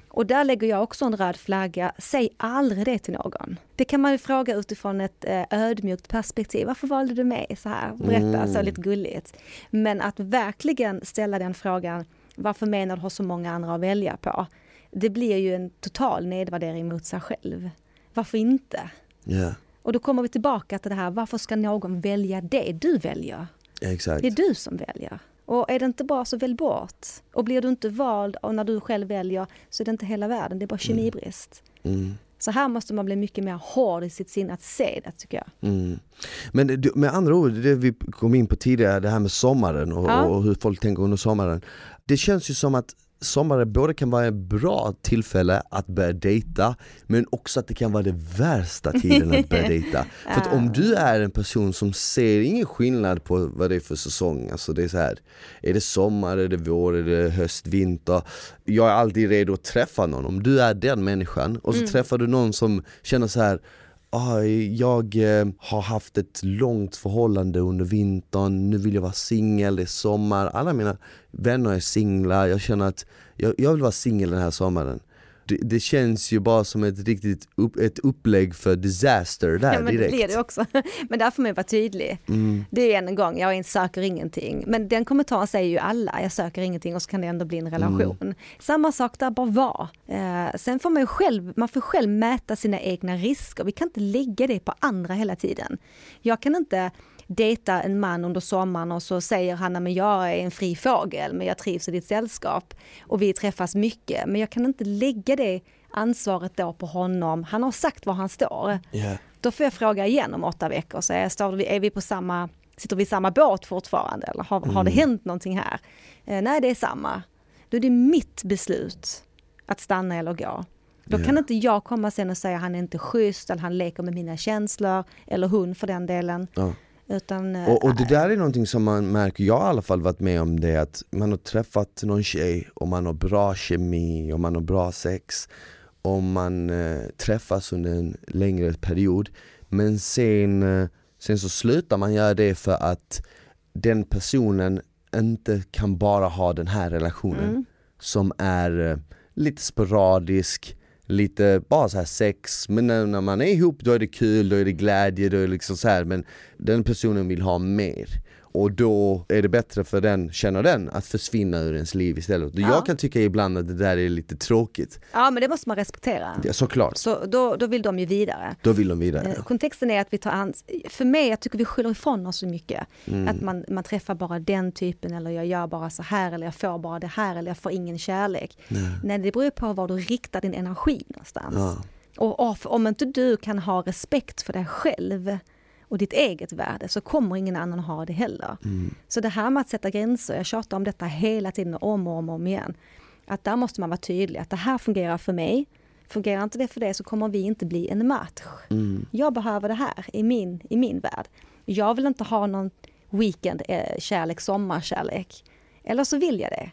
Och där lägger jag också en röd flagga, säg aldrig det till någon. Det kan man ju fråga utifrån ett eh, ödmjukt perspektiv. Varför valde du mig så här? Berätta, så lite gulligt. Men att verkligen ställa den frågan, varför menar du har så många andra att välja på? Det blir ju en total nedvärdering mot sig själv. Varför inte? Ja, Och då kommer vi tillbaka till det här, varför ska någon välja det du väljer? exakt. Det är du som väljer. Och är det inte bra så välj bort. Och blir du inte vald och när du själv väljer så är det inte hela världen, det är bara kemibrist. Mm. Så här måste man bli mycket mer hård i sitt sinne att se det tycker jag. Mm. Men med andra ord, det vi kom in på tidigare, det här med sommaren och, Ja. och hur folk tänker under sommaren. Det känns ju som att sommaren både kan vara ett bra tillfälle att börja dejta men också att det kan vara det värsta tiden att börja (laughs) dejta. För att om du är en person som ser ingen skillnad på vad det är för säsong, alltså det är så här. Är det sommar, är det vår, är det höst, vinter? Jag är alltid redo att träffa någon, om du är den människan och så träffar du någon som känner så här Ah, jag eh, har haft ett långt förhållande under vintern, nu vill jag vara singel, det är sommar, alla mina vänner är singlar, jag känner att jag, jag vill vara singel den här sommaren. Det, det känns ju bara som ett riktigt upp, ett upplägg för disaster där Ja, men det direkt. blir det också. (laughs) Men där får man vara tydlig. Mm. Det är en gång, jag söker ingenting. Men den kommentaren säger ju alla, jag söker ingenting och så kan det ändå bli en relation. Mm. Samma sak där, bara var. Eh, sen får man ju själv, man får själv mäta sina egna risker. Vi kan inte lägga det på andra hela tiden. Jag kan inte dejta en man under sommaren och så säger han att jag är en fri fågel men jag trivs i ditt sällskap och vi träffas mycket. Men jag kan inte lägga det ansvaret då på honom. Han har sagt var han står. Ja. Då får jag fråga igen om åtta veckor. Så är, står vi, är vi på samma, sitter vi i samma båt fortfarande eller har, har det hänt någonting här? Eh, nej, det är samma. Då är det mitt beslut att stanna eller gå. Då kan Ja. inte jag komma sen och säga han är inte schysst eller han leker med mina känslor eller hon för den delen. Ja. Utan, eh, Och, och det där är någonting som man märker, jag har i alla fall varit med om det att man har träffat någon tjej och man har bra kemi och man har bra sex och man eh, träffas under en längre period men sen, eh, sen så slutar man göra det för att den personen inte kan bara ha den här relationen Mm. som är eh, lite sporadisk, lite bara så här sex, men när, när man är ihop då är det kul, då är det glädje, då är det liksom så här, men den personen vill ha mer och då är det bättre för den, känner den, att försvinna ur ens liv istället. Och Ja. Jag kan tycka ibland att det där är lite tråkigt. Ja men det måste man respektera. Ja, såklart, Så då, då vill de ju vidare. då vill de vidare. Eh, Kontexten är att vi tar ans- För mig, jag tycker vi skyller ifrån oss så mycket. Mm. Att man, man träffar bara den typen eller jag gör bara så här eller jag får bara det här eller jag får ingen kärlek. Nej, det beror ju på var du riktar din energi någonstans. Ja. Och om inte du kan ha respekt för dig själv och ditt eget värde så kommer ingen annan ha det heller. Mm. Så det här med att sätta gränser, jag tjatar om detta hela tiden om och om och om igen. Att där måste man vara tydlig, att det här fungerar för mig. Fungerar inte det för det så kommer vi inte bli en match. Mm. Jag behöver det här i min, i min värld. Jag vill inte ha någon weekend, eh, kärlek, sommarkärlek. Eller så vill jag det.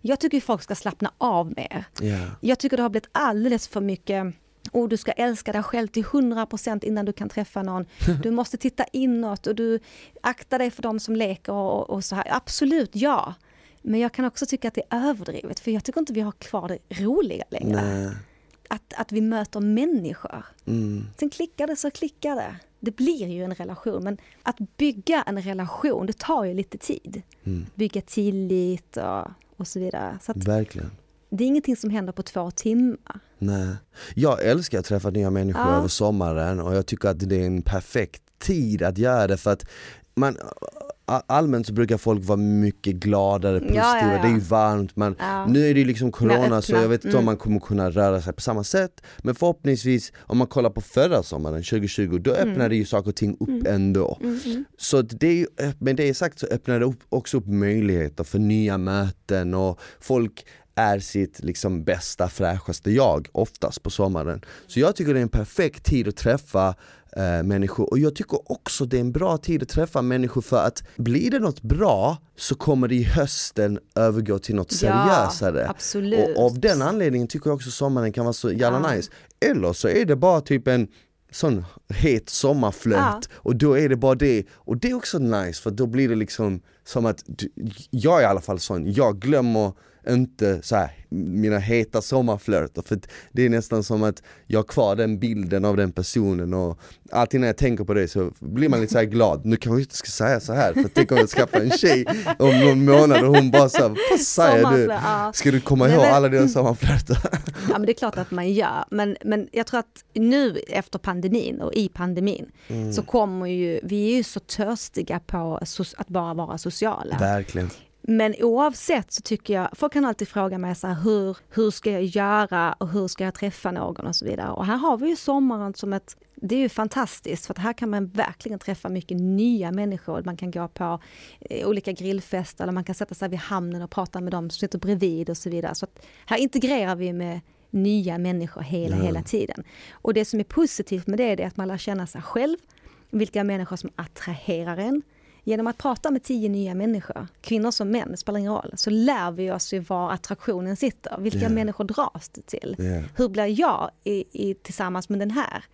Jag tycker folk ska slappna av mer. Ja. Jag tycker det har blivit alldeles för mycket Oh, du ska älska dig själv till 100% innan du kan träffa någon. (laughs) Du måste titta inåt och du aktar dig för de som leker och, och, och så här. Absolut, ja. Men jag kan också tycka att det är överdrivet för jag tycker inte vi har kvar det roliga längre. Nej. Att, att vi möter människor. Mm. Sen klickar det så klickar det. Det blir ju en relation men att bygga en relation det tar ju lite tid. Mm. Bygga tillit och, och så vidare. Så att Verkligen. Det är ingenting som händer på två timmar. Nej. Jag älskar att träffa nya människor Ja. över sommaren och jag tycker att det är en perfekt tid att göra det för att man, allmänt så brukar folk vara mycket gladare, positiva, Ja, ja, ja. det är ju varmt, man, nu är det ju liksom corona så jag vet inte om Mm. man kommer kunna röra sig på samma sätt Men förhoppningsvis, om man kollar på förra sommaren 2020, då Mm. öppnade ju saker och ting upp ändå Så att det är, ju- med det sagt så öppnar det också upp möjligheter för nya möten och folk är sitt liksom bästa fräschaste jag oftast på sommaren. Så jag tycker det är en perfekt tid att träffa eh, människor och jag tycker också det är en bra tid att träffa människor för att blir det något bra så kommer det i hösten övergå till något seriösare. Ja, absolut. Och av den anledningen tycker jag också sommaren kan vara så jävla Ja. nice. Eller så är det bara typ en sån het sommarflört Ja. och då är det bara det. Och det är också nice för då blir det liksom som att, jag är i alla fall sån, jag glömmer inte så här, mina heta sommarflörter för det är nästan som att jag har kvar den bilden av den personen och alltid när jag tänker på det så blir man lite så här glad. Nu kanske jag inte ska säga så här för tänk om jag skaffar en tjej om någon månad och hon bara såhär, vad säger du? Ska du komma ihåg alla dina sommarflörter? Ja men det är klart att man gör. Men, men jag tror att nu efter pandemin och i pandemin Mm. så kommer ju, vi är ju så törstiga på att bara vara sociala. Verkligen. Men oavsett så tycker jag, folk kan alltid fråga mig så här, hur, hur ska jag göra och hur ska jag träffa någon och så vidare. Och här har vi ju sommaren som ett, det är ju fantastiskt för att här kan man verkligen träffa mycket nya människor. Man kan gå på eh, olika grillfester eller man kan sätta sig vid hamnen och prata med dem som sitter bredvid och så vidare. Så att här integrerar vi med nya människor hela, Ja. hela tiden. Och det som är positivt med det är att man lär känna sig själv, vilka människor som attraherar en. Genom att prata med tio nya människor, kvinnor som män, spelar ingen roll, så lär vi oss ju var attraktionen sitter. Vilka Ja. människor dras det till? Ja. Hur blir jag i, i, tillsammans med den här?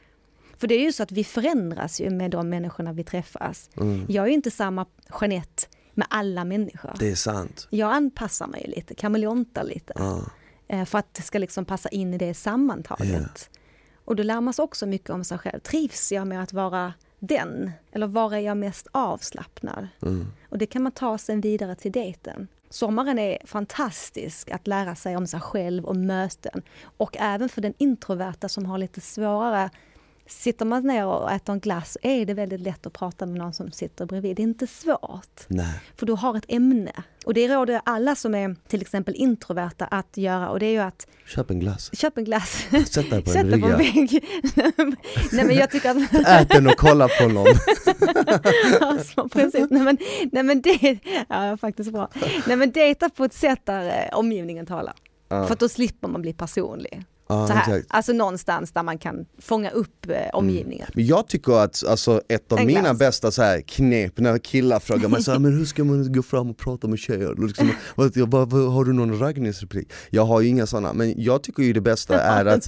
För det är ju så att vi förändras ju med de människorna vi träffas. Mm. Jag är ju inte samma Jeanette med alla människor. Det är sant. Jag anpassar mig lite, kameleontar lite. Ja. Eh, För att det ska liksom passa in i det sammantaget. Och då lär man sig också mycket om sig själv. Trivs jag med att vara den? Eller var är jag mest avslappnad? Mm. Och det kan man ta sen vidare till dejten. Sommaren är fantastisk att lära sig om sig själv och möten. Och även för den introverta som har lite svårare. Sitter man ner och äter en glass är det väldigt lätt att prata med någon som sitter bredvid. Det är inte svårt. Nej. För du har ett ämne. Och det råder alla som är till exempel introverta att göra och det är ju att Köp en glass. köp en glass, Sätt dig på sätt en dig på en vägg. (laughs) Nej men jag tycker att Ät den och kolla på någon. (laughs) Ja, precis. Nej men, nej, men det ja, faktiskt bra. Nej men dejta på ett sätt där eh, omgivningen talar. Ja. För att då slipper man bli personlig. Ja, så här. exakt. Alltså någonstans där man kan fånga upp eh, omgivningen. Men jag tycker att alltså, ett av En mina glass. bästa så här, knep när killar frågar mig så här, (laughs) men hur ska man gå fram och prata med tjejer? Liksom, jag bara, har du någon raggningsreplik? Jag har ju inga sådana, men jag tycker ju det bästa (laughs) är att.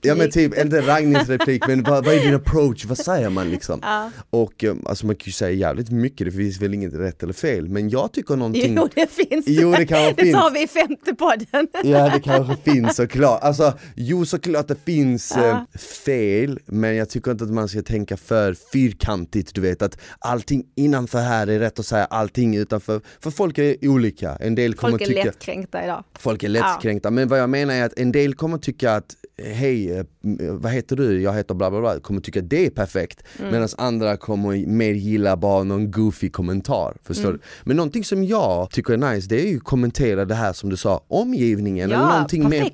Ja men typ, inte raggningsreplik men vad, vad är din approach, vad säger man liksom? Ja. Och eh, alltså man kan ju säga jävligt mycket, det finns väl inget rätt eller fel men jag tycker någonting Jo det finns Jo, det kanske (laughs) Det finns. tar vi i femte podden. Ja det kanske finns såklart, alltså jo såklart det finns Ja. eh, fel, men jag tycker inte att man ska tänka för fyrkantigt, du vet att allting innanför här är rätt att säga allting utanför, för folk är olika, en del kommer Folk är tycka lättkränkta idag. Folk är lättkränkta, men vad jag menar är att en del kommer tycka att Hej, eh, vad heter du? Jag heter bla bla bla, kommer tycka att det är perfekt Mm. Medan andra kommer mer gilla bara någon goofy kommentar, förstår Mm. du? Men någonting som jag tycker är nice, det är ju att kommentera det här som du sa, omgivningen Ja, eller någonting med perfekt.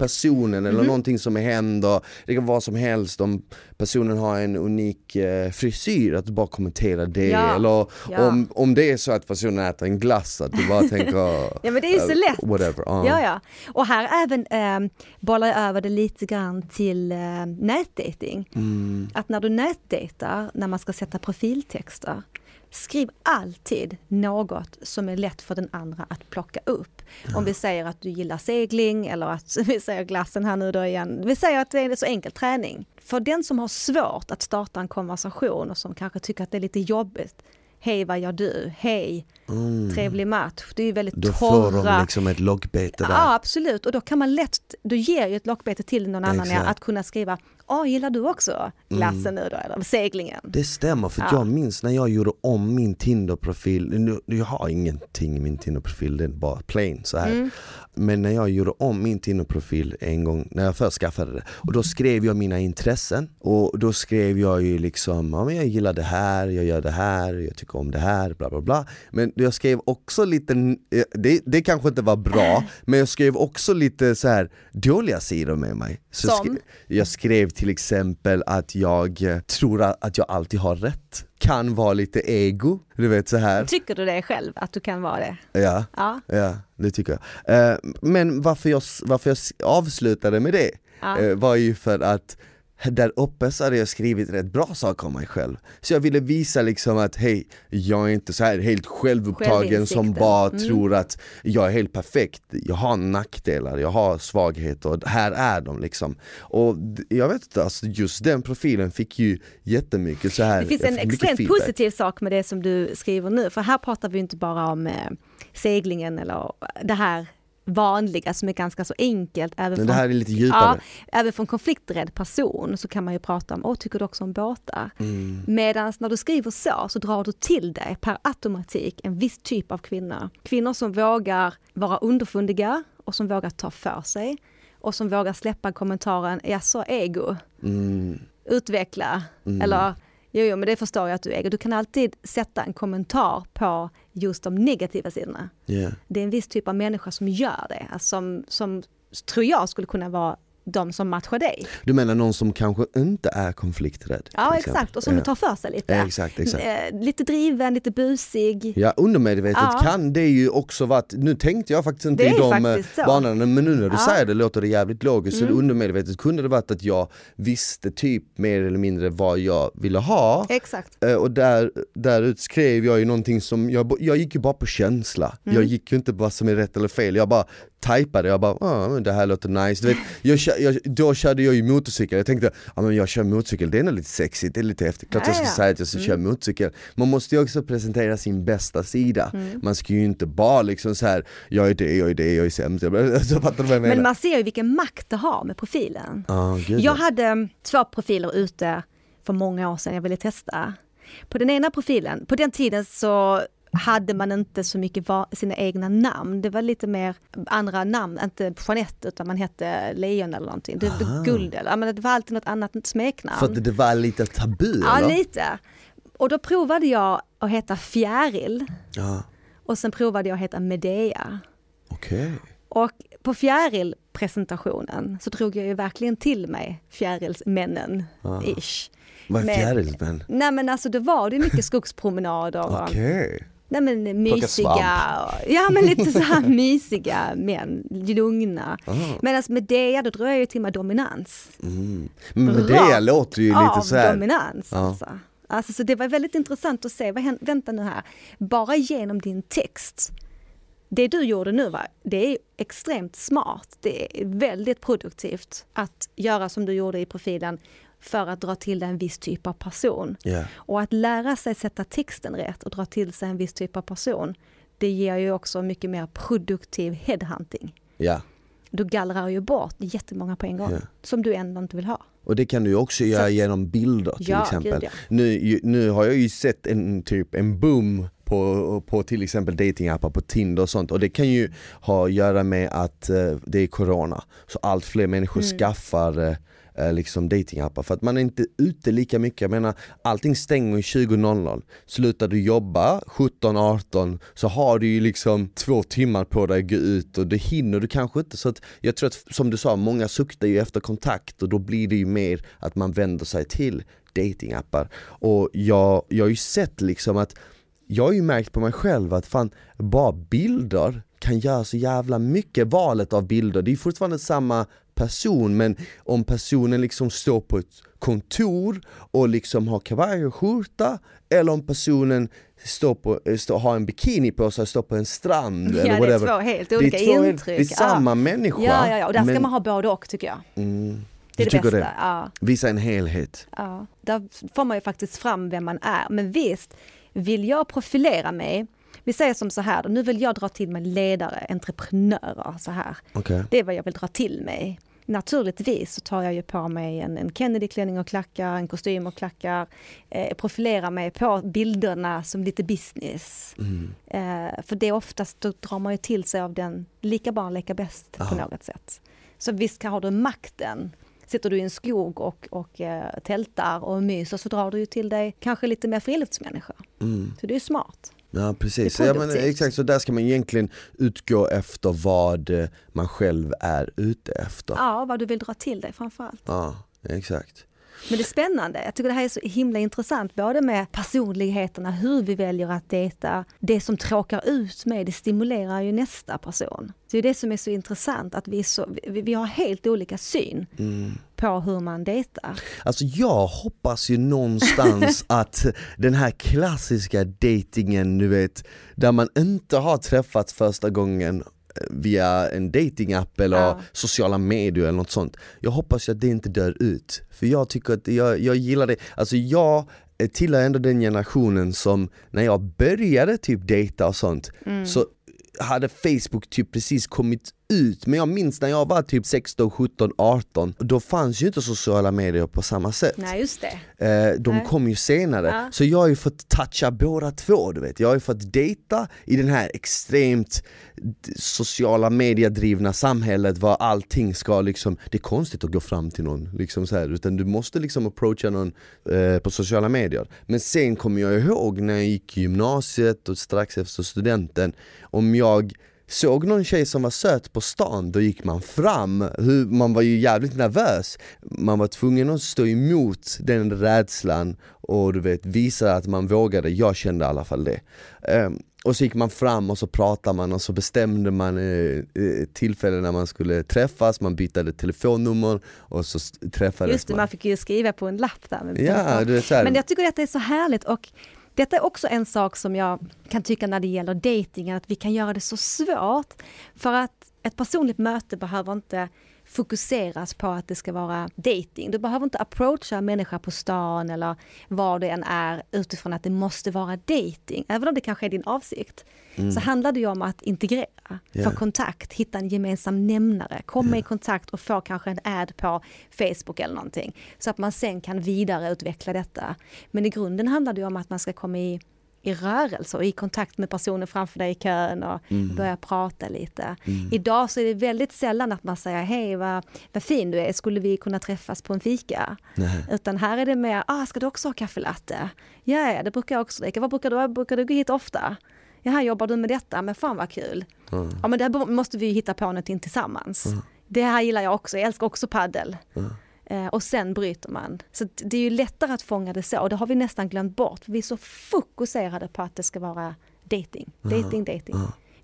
Eller Mhm. någonting som händer Det kan vara vad som helst, om personen har en unik eh, frisyr, att du bara kommenterar det Ja, Eller ja. om, om det är så att personen äter en glass, att du bara tänker (laughs) Ja men det är ju så eh, lätt. Whatever, ja. Ja, ja. Och här även eh, bollar jag över det lite grann till eh, nätdating. Mm. Att när du nätdatar, när man ska sätta profiltexter, skriv alltid något som är lätt för den andra att plocka upp. Om vi säger att du gillar segling eller att (laughs) vi säger glassen här nu då igen. Vi säger att det är så enkel träning. För den som har svårt att starta en konversation och som kanske tycker att det är lite jobbigt. Hej, vad gör du? Hej, trevlig match. Det är ju väldigt Mm. Då får torra. de liksom ett lockbete där. Ja absolut och då kan man lätt, du ger ju ett lockbete till någon annan ja, Exakt. att kunna skriva, Åh, gillar du också glassen nu då eller seglingen? Det stämmer, för Ja. jag minns när jag gjorde om min Tinder-profil, nu- jag har ingenting i min Tinder-profil, det är bara plain så här. Mm. Men när jag gjorde om min Tinder-profil en gång, när jag först skaffade det, och då skrev jag mina intressen och då skrev jag ju liksom, ja men jag gillar det här, jag gör det här, jag tycker om det här, bla bla bla. Men jag skrev också lite, eh, det, det kanske inte var bra, (laughs) men jag skrev också lite så här dåliga sidor med mig. Så Som? skre- jag skrev till exempel att jag tror att jag alltid har rätt, kan vara lite ego, du vet så här. Tycker du det själv, att du kan vara det? Ja, Ja. ja det tycker jag. Eh, Men varför jag, varför jag avslutade med det Ja. eh, var ju för att där uppe så hade jag skrivit rätt bra saker om mig själv. Så jag ville visa liksom att hej, jag är inte så här helt självupptagen som bara Mm. tror att jag är helt perfekt. Jag har nackdelar, jag har svagheter och här är de liksom. Och jag vet inte, alltså just den profilen fick ju jättemycket så här Det finns en extremt feedback. positiv sak med det som du skriver nu, för här pratar vi inte bara om eh, seglingen eller det här vanliga som är ganska så enkelt. Även Men det här är lite djupare. ja, även från konflikträdd person så kan man ju prata om, åh tycker du också om båtar? Mm. Medan när du skriver så, så drar du till dig per automatik en viss typ av kvinnor. Kvinnor som vågar vara underfundiga och som vågar ta för sig och som vågar släppa kommentaren, ja så ego, Mm. utveckla, eller jo, jo men det förstår jag att du äger. Du kan alltid sätta en kommentar på just de negativa sidorna. Yeah. Det är en viss typ av människa som gör det, alltså som, som tror jag skulle kunna vara de som matchar dig. Du menar någon som kanske inte är konflikträdd? Ja exakt, och som Ja. tar för sig lite. Ja, exakt, exakt. Eh, lite driven, lite busig. Ja, undermedvetet Ja. kan det ju också vara nu tänkte jag faktiskt inte i de så. eh, banorna, men nu när du Ja. säger det låter det jävligt logiskt. Så Mm. undermedvetet kunde det varit att jag visste typ mer eller mindre vad jag ville ha. Exakt. Eh, Och där, därut skrev jag ju någonting som, jag, jag gick ju bara på känsla. Mm. Jag gick ju inte på vad som är rätt eller fel, jag bara typade, jag bara ah, men det här låter nice. Du vet, jag, jag, då körde jag ju motorcykel, jag tänkte ah, men jag kör motorcykel, det är nog lite sexigt, det är lite häftigt. Klart jag ska säga att jag ska köra motorcykel. Man måste ju också presentera sin bästa sida. Man ska ju inte bara liksom så här jag är det, jag är det, jag är sämst. Så (laughs) fattar du vad jag menar? Men man ser ju vilken makt det har med profilen. Ah, gud, Jag ja. hade mm, två profiler ute för många år sedan jag ville testa. På den ena profilen, på den tiden så hade man inte så mycket sina egna namn. Det var lite mer andra namn, inte Jeanette utan man hette Lejon eller någonting. Det, det, guld eller, men det var alltid något annat smeknamn. För att det var lite tabu ja, eller? lite. Och då provade jag att heta Fjäril Ja, och sen provade jag att heta Medea. okej. Och på Fjäril-presentationen så drog jag ju verkligen till mig Fjärilsmännen, Ah. Vad är fjärilsmän? Nej men alltså det var det mycket skogspromenader Okej. Nej, men mysiga, ja men lite så här (laughs) mysiga män, lugna. Ah. Medan med det, då drog jag ju till mig dominans. Mm. Men med det låter ju lite så här. dominans Ja. alltså. alltså. Så det var väldigt intressant att se, vad händer, vänta nu här, bara genom din text det du gjorde nu, va, det är extremt smart. Det är väldigt produktivt att göra som du gjorde i profilen för att dra till dig en viss typ av person. Ja. Och att lära sig sätta texten rätt och dra till sig en viss typ av person, det ger ju också mycket mer produktiv headhunting. Ja. du gallrar ju bort jättemånga på en gång Ja. som du ändå inte vill ha. Och det kan du också göra genom bilder till Ja, exempel. gud, ja. Nu, nu har jag ju sett en typ en boom på, på till exempel datingappar på Tinder och sånt och det kan ju ha att göra med att eh, det är corona. Så allt fler människor Mm. skaffar eh, liksom datingappar för att man är inte ute lika mycket. Jag menar allting stänger ju 20.00. Slutar du jobba 17-18 så har du ju liksom två timmar på dig att gå ut och det hinner du kanske inte. Så att jag tror att som du sa, många suktar ju efter kontakt och då blir det ju mer att man vänder sig till datingappar. Och jag, jag har ju sett liksom att jag har ju märkt på mig själv att fan, bara bilder kan göra så jävla mycket valet av bilder. Det är fortfarande samma person men om personen liksom står på ett kontor och liksom har kavaj och skjorta eller om personen står på, eh, står, har en bikini på sig och står på en strand eller Ja, det är två helt Det är olika två helt- intryck. Det är samma människa. Ja, ja, ja, och där ska men- man ha både och tycker jag. Mm, Det är det bästa. det? Ja. Visa en helhet. Ja, där får man ju faktiskt fram vem man är. Men visst, vill jag profilera mig, vi säger som så här, nu vill jag dra till mig ledare, entreprenörer så här. Okej. Det är vad jag vill dra till mig. Naturligtvis så tar jag ju på mig en, en Kennedy-klänning och klackar, en kostym och klackar. Eh, profilerar mig på bilderna som lite business. Mm. Eh, för det är oftast, då drar man ju till sig av den, lika barn leka bäst på Ja. något sätt. Så visst har du makten. Sitter du i en skog och, och eh, tältar och myser så drar du ju till dig kanske lite mer friluftsmänniskor. Mm. Så det är smart. Ja precis, ja, men, exakt så där ska man egentligen utgå efter vad eh, man själv är ute efter. Ja, vad du vill dra till dig framförallt. Ja, exakt. Men det är spännande. Jag tycker det här är så himla intressant, både med personligheterna, hur vi väljer att dejta. Det som tråkar ut med, det stimulerar ju nästa person. Det är det som är så intressant, att vi, så, vi, vi har helt olika syn Mm. på hur man dejtar. Alltså jag hoppas ju någonstans (laughs) att den här klassiska datingen du vet, där man inte har träffats första gången via en datingapp eller Ja. sociala medier eller något sånt. Jag hoppas att det inte dör ut. För jag tycker att jag, jag gillar det, alltså jag tillhör ändå den generationen som när jag började typ dejta och sånt så hade Facebook typ precis kommit ut, men jag minns när jag var typ 16, 17, 18, då fanns ju inte sociala medier på samma sätt. Nej, just det. Eh, de Nej. kom ju senare, Ja. så jag har ju fått toucha båda två du vet. Jag har ju fått dejta i den här extremt sociala mediedrivna samhället var allting ska liksom, det är konstigt att gå fram till någon liksom så här, utan du måste liksom approacha någon eh, på sociala medier. Men sen kommer jag ihåg när jag gick i gymnasiet och strax efter studenten, om jag Såg någon tjej som var söt på stan, då gick man fram. Hur, man var ju jävligt nervös. Man var tvungen att stå emot den rädslan och du vet, visa att man vågade. Jag kände i alla fall det. Ehm, och så gick man fram och så pratade man och så bestämde man eh, eh, tillfälle när man skulle träffas, man bytte telefonnummer och så träffades Just det, man fick ju skriva på en lapp där. Ja, du vet så här, Men jag tycker att det är så härligt och detta är också en sak som jag kan tycka när det gäller dating att vi kan göra det så svårt. För att ett personligt möte behöver inte fokuseras på att det ska vara dating. Du behöver inte approacha en människa på stan eller var det än är utifrån att det måste vara dating. Även om det kanske är din avsikt. Så handlar det ju om att integrera, Ja. få kontakt, hitta en gemensam nämnare, komma i kontakt och få kanske en ad på Facebook eller någonting. Så att man sen kan vidareutveckla detta. Men i grunden handlar det ju om att man ska komma i, i rörelse och i kontakt med personen framför dig i kön och börja prata lite. Idag så är det väldigt sällan att man säger hej vad, vad fin du är, skulle vi kunna träffas på en fika? Nej. Utan här är det mer, ah, ska du också ha kaffelatte? Ja, ja, det brukar jag också dricka. Vad brukar du, brukar du gå hit ofta? Ja, här jobbar du med detta, men fan vad kul. Ja, men där måste vi hitta på någonting tillsammans. Det här gillar jag också, jag älskar också paddel. Eh, och sen bryter man. Så det är ju lättare att fånga det så, och det har vi nästan glömt bort. För vi är så fokuserade på att det ska vara dating, dating, dating.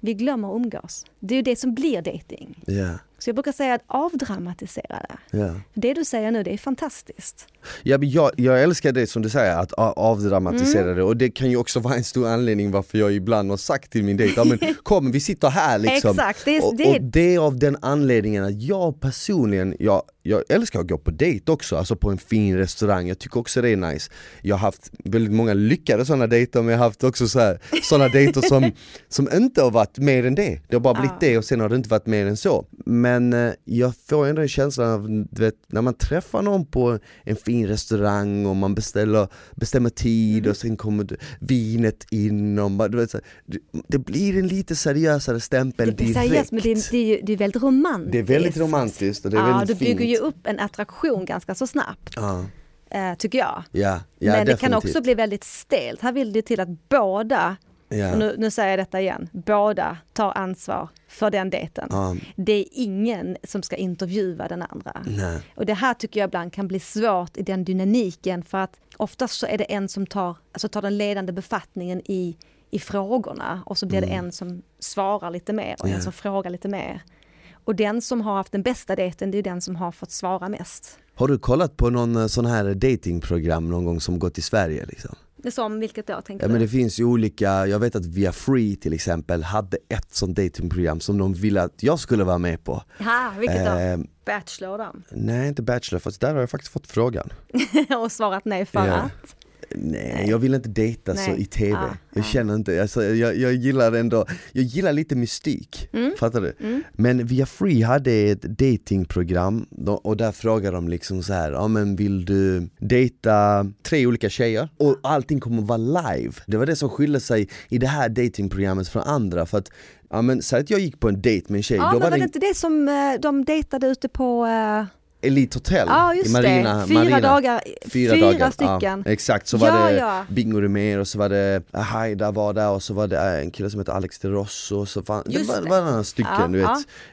Vi glömmer umgås. Det är ju det som blir dating. Ja, Så jag brukar säga att avdramatisera det. ja. Det du säger nu, det är fantastiskt. Ja, men jag, jag älskar det som du säger, att avdramatisera Mm. det och det kan ju också vara en stor anledning varför jag ibland har sagt till min dejt, men (laughs) kom vi sitter här liksom. Exakt, det är- och, och det är av den anledningen att jag personligen, jag, jag älskar att gå på dejt också, alltså på en fin restaurang, jag tycker också det är nice Jag har haft väldigt många lyckade sådana dejter men jag har haft också så här, sådana dejter som, (laughs) som inte har varit mer än det Det har bara blivit Ja. det och sen har det inte varit mer än så Men eh, jag får ändå en känsla av, du vet, när man träffar någon på en fin restaurang och man beställer, bestämmer tid Mm. och sen kommer du- vinet in och man, du vet, det, det blir en lite seriösare stämpel Det blir direkt seriöst men det är, det, är, ju- det är väldigt romantiskt. Det är väldigt romantiskt och det är ja, väldigt du fint bygger ju upp en attraktion ganska så snabbt, Ja, eh, tycker jag. ja, ja men det kan definitivt. också bli väldigt stelt. Här vill det till att båda, och nu, nu säger jag detta igen, båda tar ansvar för den dejten. Ja, Det är ingen som ska intervjua den andra. nej. Och det här tycker jag ibland kan bli svårt i den dynamiken för att oftast så är det en som tar, alltså tar den ledande befattningen i, i frågorna och så blir det en som svarar lite mer och Mm. Ja. en som frågar lite mer. Och den som har haft den bästa dejten, det är den som har fått svara mest. Har du kollat på någon eh, sån här datingprogram någon gång som gått i Sverige liksom? Som vilket då tänker Ja men det finns ju olika, jag vet att Via Free till exempel hade ett sånt datingprogram som de ville att jag skulle vara med på Ja, vilket då? Eh, Bachelor då? Nej inte Bachelor, fast där har jag faktiskt fått frågan (laughs) och svarat nej för Ja. att? Nej, jag vill inte dejta så Nej. i TV. Ja, jag ja. känner inte, alltså, jag, jag gillar ändå, jag gillar lite mystik. Mm. Fattar du? Men Via Free hade ett datingprogram och där frågade de liksom så här, ja men vill du dejta tre olika tjejer? Och allting kommer vara live. Det var det som skilde sig i det här datingprogrammet från andra för att Ja men säg att jag gick på en dejt med en tjej, Ja, men var det det inte det som eh, de dejtade ute på eh, Elite Hotel just i Marina, fyra Marina. dagar, Fyra, fyra, dagar, stycken. Ja, exakt, så Ja, var det ja. Bingo Rimér och så var det eh, Haida var där och så var det eh, en kille som heter Alex de Rosso och så fan, det Just var, det. var några stycken du vet.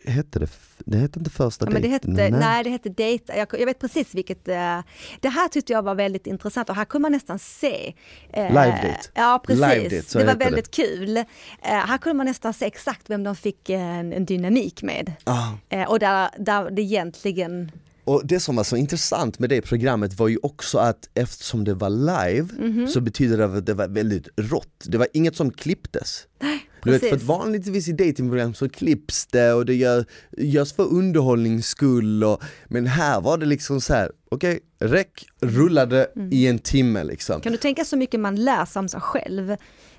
Hette det, det hette inte första Ja, men det hette, nej. det hette dejta. Jag, jag vet precis vilket. eh, det här tyckte jag var väldigt intressant och här kunde man nästan se. eh, Live date. Ja precis, Live date, det var heter det. väldigt kul. Eh, här kunde man nästan se exakt vem de fick en, en dynamik med. Ah. Och där, där det egentligen, Och det som var så intressant med det programmet var ju också att eftersom det var live Mhm. så betyder det att det var väldigt rått. Det var inget som klipptes. Du vet, för att vanligtvis i datingprogram så klipps det och det gör, görs för underhållnings skull och, Men här var det liksom så här: okej, räck, rullade Mm. i en timme liksom. Kan du tänka så mycket man lär om sig själv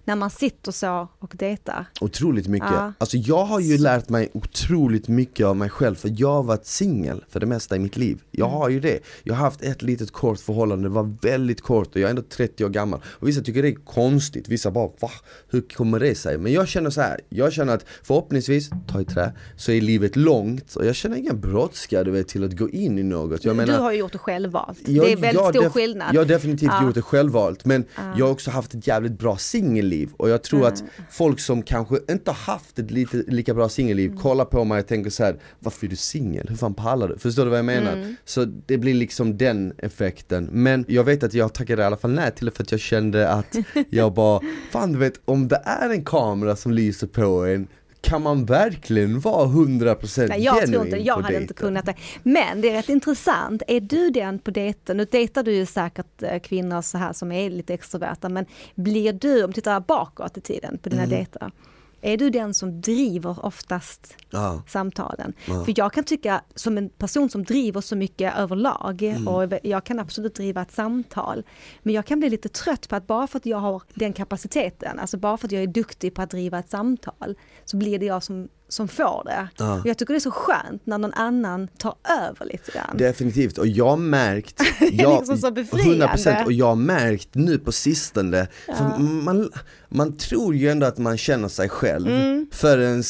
när man sitter så och dejtar? Otroligt mycket. Ja. Alltså jag har ju lärt mig otroligt mycket av mig själv för jag har varit singel för det mesta i mitt liv. Jag Mm. har ju det. Jag har haft ett litet kort förhållande, det var väldigt kort och jag är ändå 30 år gammal. Och vissa tycker det är konstigt, vissa bara va? Hur kommer det sig? Men jag känner så här. jag känner att förhoppningsvis, ta i trä, så är livet långt och jag känner ingen brådska du vet till att gå in i något. Jag du har ju gjort det självvalt. jag- det är väldigt stor skillnad. Jag har definitivt Ja. gjort det självvalt men jag har också haft ett jävligt bra singelliv och jag tror att folk som kanske inte har haft ett lite, lika bra singelliv Mm. kollar på mig och tänker så här: varför är du singel? Hur fan pallar du? Förstår du vad jag menar? Mm. Så det blir liksom den effekten. Men jag vet att jag tackade i alla fall nej till det för att jag kände att (laughs) jag bara, fan du vet om det är en kamera som lyser på en kan man verkligen vara 100% Nej, jag tror inte, jag hade inte kunnat det. Men det är rätt intressant, är du den på dejten, nu dejtar du ju säkert eh, kvinnor så här som är lite extroverta, men blir du, om du tittar bakåt i tiden på dina Mm. dejter, är du den som driver oftast Ja. samtalen? Ja. För jag kan tycka, som en person som driver så mycket överlag, Mm. och jag kan absolut driva ett samtal, men jag kan bli lite trött på att bara för att jag har den kapaciteten, alltså bara för att jag är duktig på att driva ett samtal, så blir det jag som, som får det. Ja. Och jag tycker det är så skönt när någon annan tar över lite grann. Definitivt, och jag har märkt, (laughs) jag, liksom så befriande. 100% och jag har märkt nu på sistone, för man, man tror ju ändå att man känner sig själv Mm. förrän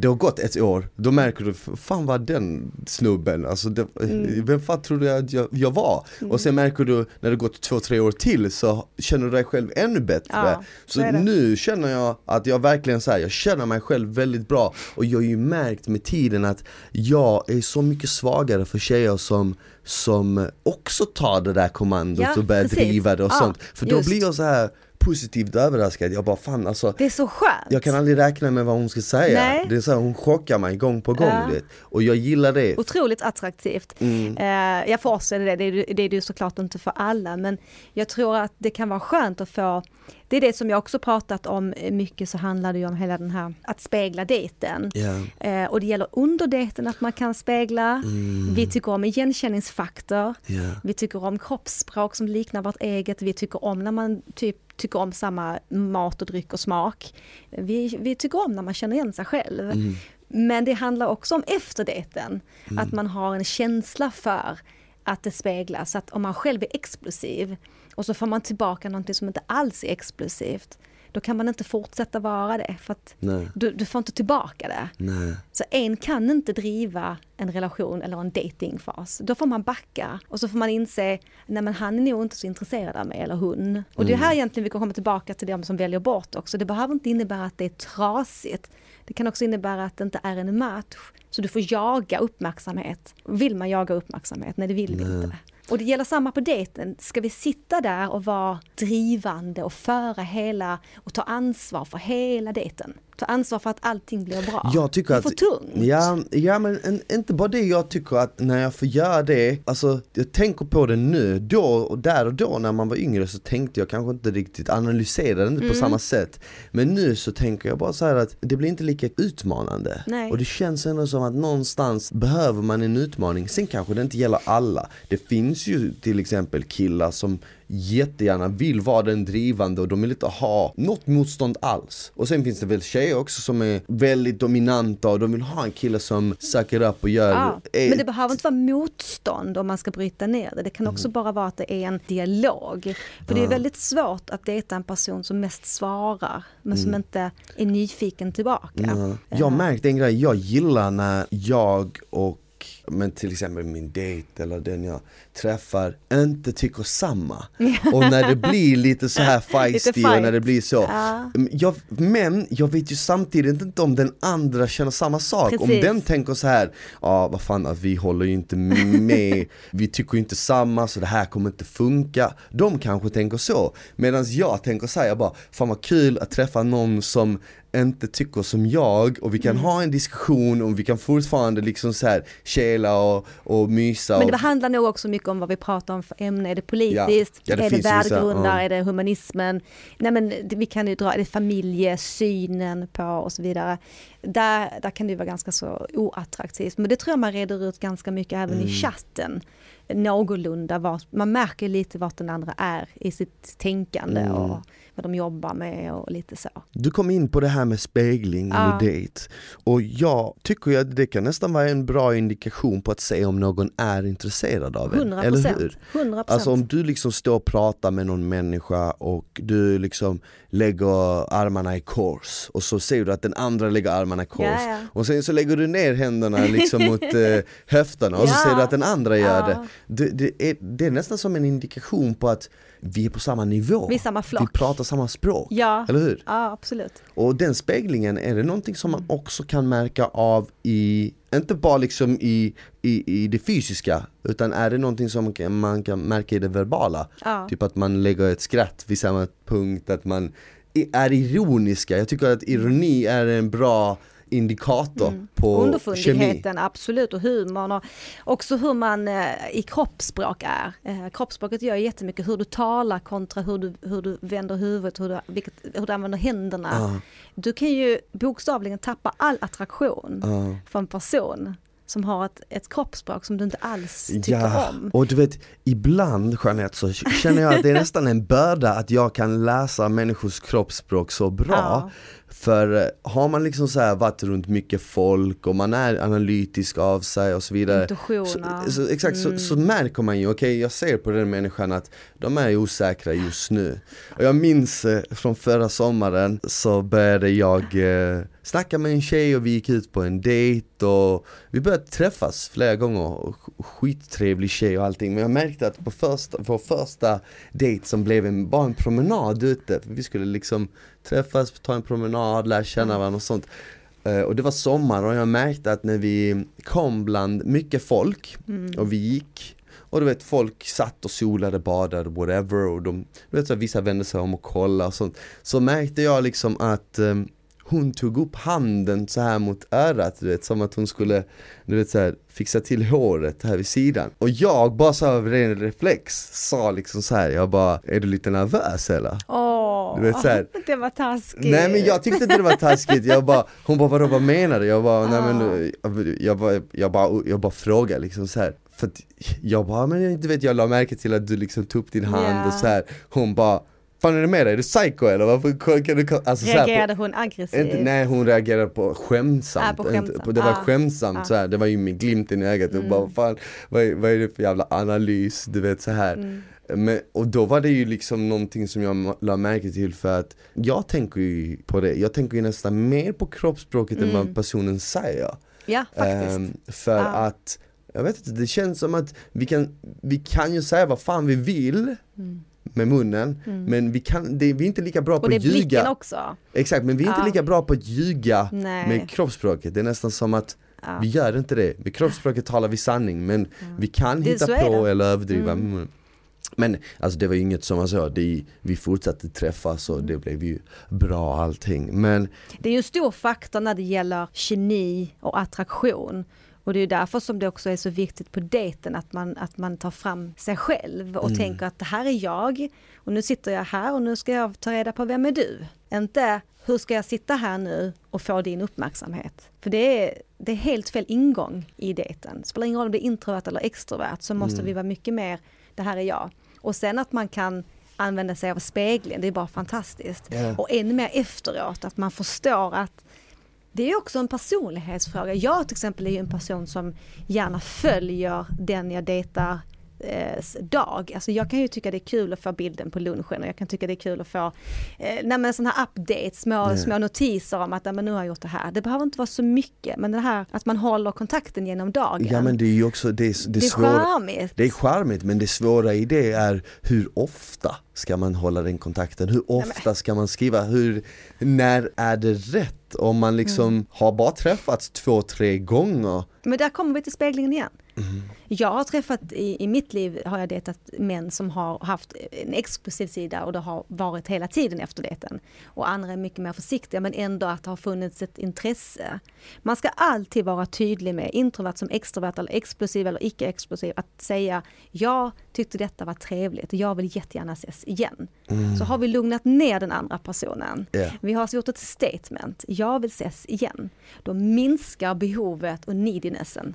det har gått ett år, då märker du, fan vad den snubben, alltså det, Mm. vem fan trodde jag att jag, jag var? Och sen märker du när det gått två, tre år till så känner du dig själv ännu bättre. Ja, så nu känner jag att jag verkligen så här, jag känner mig själv väldigt bra och jag har ju märkt med tiden att jag är så mycket svagare för tjejer som som också tar det där kommandot Ja, och börjar precis. driva det och Ja, sånt. För då just. blir jag så här positivt överraskad. Jag bara fan alltså Det är så skönt. jag kan aldrig räkna med vad hon ska säga. Nej. Det är så här, hon chockar mig gång på gång. Ja. Och jag gillar det. Otroligt attraktivt. Mm. Eh, ja för oss är det det, är, det är det ju såklart inte för alla men jag tror att det kan vara skönt att få det är det som jag också pratat om eh, mycket så handlar det ju om hela den här att spegla dejten. Ja. Eh, och det gäller under dejten att man kan spegla. Mm. Vi tycker om igenkänningsfaktor. Ja. Vi tycker om kroppsspråk som liknar vårt eget. Vi tycker om när man typ tycker om samma mat och dryck och smak. Vi, vi tycker om när man känner igen sig själv. Mm. Men det handlar också om efter dejten. Att man har en känsla för att det speglas. Att om man själv är explosiv och så får man tillbaka någonting som inte alls är explosivt. Då kan man inte fortsätta vara det för att du, du får inte tillbaka det. Nej. Så en kan inte driva en relation eller en datingfas. Då får man backa och så får man inse, nej men han är nog inte så intresserad av mig eller hon. Och det är här egentligen vi kan komma tillbaka till de som väljer bort också. Det behöver inte innebära att det är trasigt. Det kan också innebära att det inte är en match. Så du får jaga uppmärksamhet. Vill man jaga uppmärksamhet? Nej det vill vi inte. Och det gäller samma på dejten. Ska vi sitta där och vara drivande och föra hela och ta ansvar för hela dejten? Ta ansvar för att allting blir bra. Jag tycker det är att, för tungt. Ja, ja men en, inte bara det, jag tycker att när jag får göra det, alltså jag tänker på det nu, då och där och då när man var yngre så tänkte jag kanske inte riktigt, analyserade inte Mm. på samma sätt. Men nu så tänker jag bara så här att det blir inte lika utmanande. Nej. Och det känns ändå som att någonstans behöver man en utmaning, sen kanske det inte gäller alla. Det finns ju till exempel killar som jättegärna vill vara den drivande och de vill inte ha något motstånd alls. Och sen finns det väl tjejer också som är väldigt dominanta och de vill ha en kille som söker upp och gör Ja, eh, men det behöver inte vara motstånd om man ska bryta ner det. Det kan Mm. också bara vara att det är en dialog. För det är väldigt svårt att dejta en person som mest svarar men som inte är nyfiken tillbaka. Mm. Ja. Jag har märkt en grej, jag gillar när jag och men till exempel min dejt eller den jag träffar inte tycker samma. Och när det blir lite så här (laughs) feisty och när det blir så. Ja. Jag, men jag vet ju samtidigt inte om den andra känner samma sak. Om Precis. den tänker så här, ja vad fan att vi håller ju inte med, vi tycker ju inte samma så det här kommer inte funka. De kanske tänker så. Medan jag tänker så här, jag bara, fan vad kul att träffa någon som inte tycker som jag och vi kan Mm. ha en diskussion och vi kan fortfarande liksom så här kela och, och mysa. Men det och, handlar nog också mycket om vad vi pratar om för ämne. Är det politiskt? Ja, det är det värdegrunder? ja. Är det humanismen? Nej men vi kan ju dra, är det familjesynen på och så vidare. Där, där kan det vara ganska så oattraktivt. Men det tror jag man reder ut ganska mycket även Mm. i chatten. Någorlunda, var, man märker lite vart den andra är i sitt tänkande Mm. och vad de jobbar med och lite så. Du kom in på det här med spegling Ja. under dejt och jag tycker att det kan nästan vara en bra indikation på att se om någon är intresserad av en, 100 eller hur? procent. 100 Alltså om du liksom står och pratar med någon människa och du liksom lägger armarna i kors och så ser du att den andra lägger armarna i kors Ja, ja. och sen så lägger du ner händerna liksom mot eh, höfterna och så (laughs) ser du att den andra gör det. Det, det, är, det är nästan som en indikation på att vi är på samma nivå. Vi är samma flock. Vi pratar samma språk, Ja. eller hur? Ja, absolut. Och den speglingen, är det någonting som man också kan märka av i, inte bara liksom i, i, i det fysiska, utan är det någonting som man kan- märka i det verbala? Ja. Typ att man lägger ett skratt vid samma punkt, att man är ironiska. Jag tycker att ironi är en bra indikator på kemi. Underfundigheten, absolut, och humorn och också hur man eh, i kroppsspråk är. Eh, kroppsspråket gör jättemycket hur du talar kontra hur du, hur du vänder huvudet, hur du, vilket, hur du använder händerna. Ja. Du kan ju bokstavligen tappa all attraktion Ja. för en person som har ett, ett kroppsspråk som du inte alls tycker Ja, om. och du vet ibland Jeanette så känner jag att det är (laughs) nästan en börda att jag kan läsa människors kroppsspråk så bra Ja. För eh, har man liksom så här varit runt mycket folk och man är analytisk av sig och så vidare så, så, Exakt, Mm. så, så märker man ju, okej jag ser på den människan att de är osäkra just nu Och jag minns eh, från förra sommaren så började jag eh, snacka med en tjej och vi gick ut på en dejt och vi började träffas flera gånger skittrevlig tjej och allting men jag märkte att på första, vår första dejt som blev en, bara en promenad ute, vi skulle liksom träffas, ta en promenad, lära känna varandra och sånt Eh, och det var sommar och jag märkte att när vi kom bland mycket folk och vi gick och du vet folk satt och solade, badade, whatever och de, du vet så vissa vände sig om och kollade och sånt. Så märkte jag liksom att um, hon tog upp handen så här mot örat, du vet, som att hon skulle, du vet så här, fixa till håret här vid sidan. Och jag bara så av ren reflex sa liksom så här, jag bara, är du lite nervös eller? Åh, Du vet, så här- (laughs) det var taskigt. Nej men jag tyckte inte det var taskigt, jag bara, hon bara vadå vad menar du? Jag bara, nej men jag, jag, bara, jag bara, jag bara frågar liksom så här. För att jag bara, men du vet jag la märke till att du liksom tog upp din hand Ja. och så här. Hon bara, fan är det med dig? Är du psycho eller? Varför kan du, alltså, så här, på, Reagerade hon aggressivt? inte, nej hon reagerade på skämsamt, Ah, på inte- skämtsamt. på, det var Ah. skämsamt Ah. så här. det var ju med glimten i ögat, och bara fan, vad är, vad är det för jävla analys, du vet så här. Mm. Men, och då var det ju liksom någonting som jag la märke till för att jag tänker ju på det, jag tänker ju nästan mer på kroppsspråket än vad personen säger. Ja, faktiskt. Ehm, för Ja. att, jag vet inte, det känns som att vi kan, vi kan ju säga vad fan vi vill med munnen, men vi, kan, det, vi är inte lika bra Mm. Och på det är att blicken ljuga. också. Exakt, men vi är inte Ja. lika bra på att ljuga Nej. med kroppsspråket. Det är nästan som att Ja. vi gör inte det. Med kroppsspråket talar vi sanning men vi kan Det- hitta är på det. eller överdriva. Mm. Mm. Men alltså det var ju inget som man sa, det, vi fortsatte träffas och Mm. det blev ju bra allting. Men Det är ju en stor faktor när det gäller kemi och attraktion. Och det är därför som det också är så viktigt på dejten att man, att man tar fram sig själv och tänker att det här är jag och nu sitter jag här och nu ska jag ta reda på vem är du? Inte hur ska jag sitta här nu och få din uppmärksamhet? För det är, det är helt fel ingång i dejten. Spelar ingen roll om det är introvert eller extrovert så måste vi vara mycket mer, det här är jag. Och sen att man kan använda sig av spegeln, det är bara fantastiskt. Ja. Och ännu mer efteråt, att man förstår att det är också en personlighetsfråga. Jag till exempel är ju en person som gärna följer den jag dejtar dag. Alltså jag kan ju tycka det är kul att få bilden på lunchen och jag kan tycka det är kul att få eh, sådana här updates, små, Ja. små notiser om att men nu har jag gjort det här. Det behöver inte vara så mycket men det här att man håller kontakten genom dagen. ja men det är ju också, det, är- det, det är svåra charmigt. det är charmigt men det svåra i det är hur ofta ska man hålla den kontakten? Hur ofta ska man skriva? Hur, när är det rätt? Om man liksom Mm. har bara träffats två, tre gånger Men där kommer vi till speglingen igen. Mm. Jag har träffat i, i mitt liv har jag dejtat män som har haft en exklusiv sida och det har varit hela tiden efter dejten. Och andra är mycket mer försiktiga men ändå att det har funnits ett intresse. Man ska alltid vara tydlig med introvert som extrovert eller explosiv eller icke explosiv att säga jag tyckte detta var trevligt och jag vill jättegärna ses igen. Så har vi lugnat ner den andra personen. Ja. Vi har alltså gjort ett statement, jag vill ses igen. Då minskar behovet och needinessen.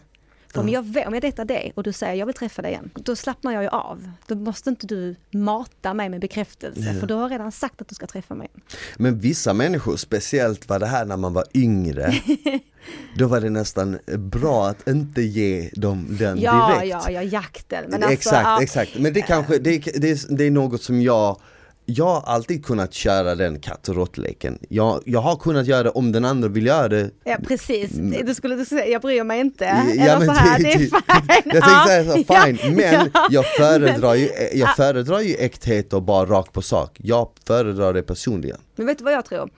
För om, jag, om jag dejtar dig och du säger jag vill träffa dig igen, då slappnar jag ju av. Då måste inte du mata mig med bekräftelse, för du har redan sagt att du ska träffa mig. Men vissa människor, speciellt var det här när man var yngre (laughs) Då var det nästan bra att inte ge dem den Ja, direkt ja, ja, jakten. Men alltså, Exakt, ja, exakt. Men det kanske, det, det, det är något som jag jag har alltid kunnat köra den katt och råttleken. Jag, jag har kunnat göra det om den andra vill göra det. Ja precis, du skulle du säga jag bryr mig inte. Ja, Eller så här, det- det är fine. Jag tänkte säga så, Ja, fine, men ja, jag föredrar ju, men- jag föredrar ju äkthet och bara rakt på sak. Jag föredrar det personligen. Men vet du vad jag tror?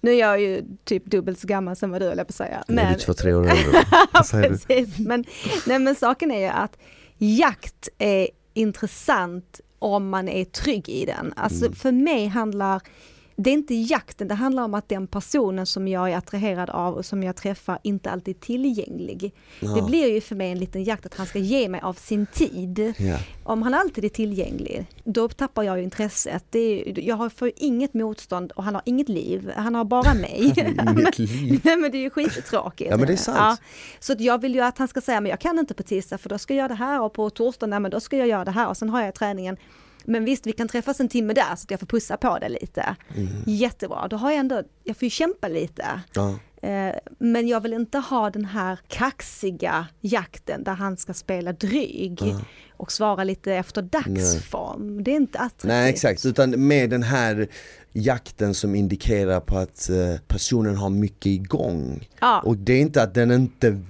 Nu är jag ju typ dubbelt så gammal som vad du höll på att säga. Men, du är två, tre år (laughs) äldre. Precis, men, nej, men saken är ju att jakt är intressant om man är trygg i den. Alltså Mm. för mig handlar det är inte jakten, det handlar om att den personen som jag är attraherad av och som jag träffar inte alltid är tillgänglig. Det blir ju för mig en liten jakt att han ska ge mig av sin tid. Ja. Om han alltid är tillgänglig, då tappar jag ju intresset. Det är, jag har för inget motstånd och han har inget liv, han har bara mig. (laughs) Inget (laughs) liv. Nej men det är ju skittråkigt. Ja, men det är sant. Så att jag vill ju att han ska säga, men jag kan inte på tisdag för då ska jag göra det här och på torsdag, nej men då ska jag göra det här och sen har jag träningen. Men visst, vi kan träffas en timme där så att jag får pussa på det lite. Mm. Jättebra, då har jag ändå, jag får ju kämpa lite. Ja. Eh, Men jag vill inte ha den här kaxiga jakten där han ska spela dryg och svara lite efter dagsform. Det är inte attraktivt. Nej exakt, utan med den här jakten som indikerar på att eh, personen har mycket igång. Ja. Och det är inte att den inte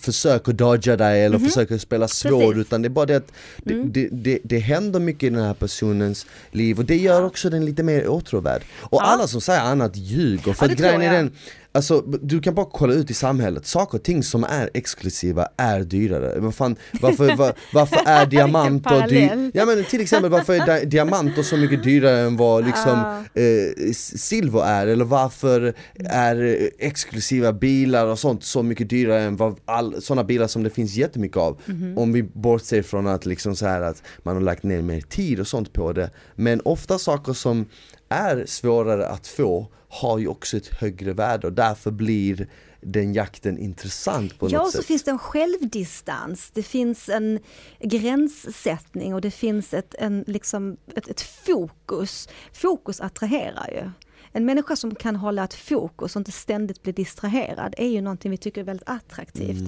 försöker dodga dig eller försöker spela svår. Precis. Mm. utan det är bara det att det, det, det, det händer mycket i den här personens liv och det gör också den lite mer åtråvärd. Och Ja. alla som säger annat ljuger för Ja, grejen är den Alltså du kan bara kolla ut i samhället, saker och ting som är exklusiva är dyrare. Vad fan, varför, (laughs) var, varför är diamanter parallell. dyr? Ja men till exempel varför är di- diamanter så mycket dyrare än vad liksom eh, silver är? Eller varför är exklusiva bilar och sånt så mycket dyrare än vad all, sådana bilar som det finns jättemycket av? Mhm. Om vi bortser från att liksom så här att man har lagt ner mer tid och sånt på det. Men ofta saker som är svårare att få har ju också ett högre värde och därför blir den jakten intressant på Ja, något och så sätt. finns det en självdistans, det finns en gränssättning och det finns ett, en, liksom, ett, ett fokus. Fokus attraherar ju. En människa som kan hålla ett fokus och inte ständigt bli distraherad är ju någonting vi tycker är väldigt attraktivt.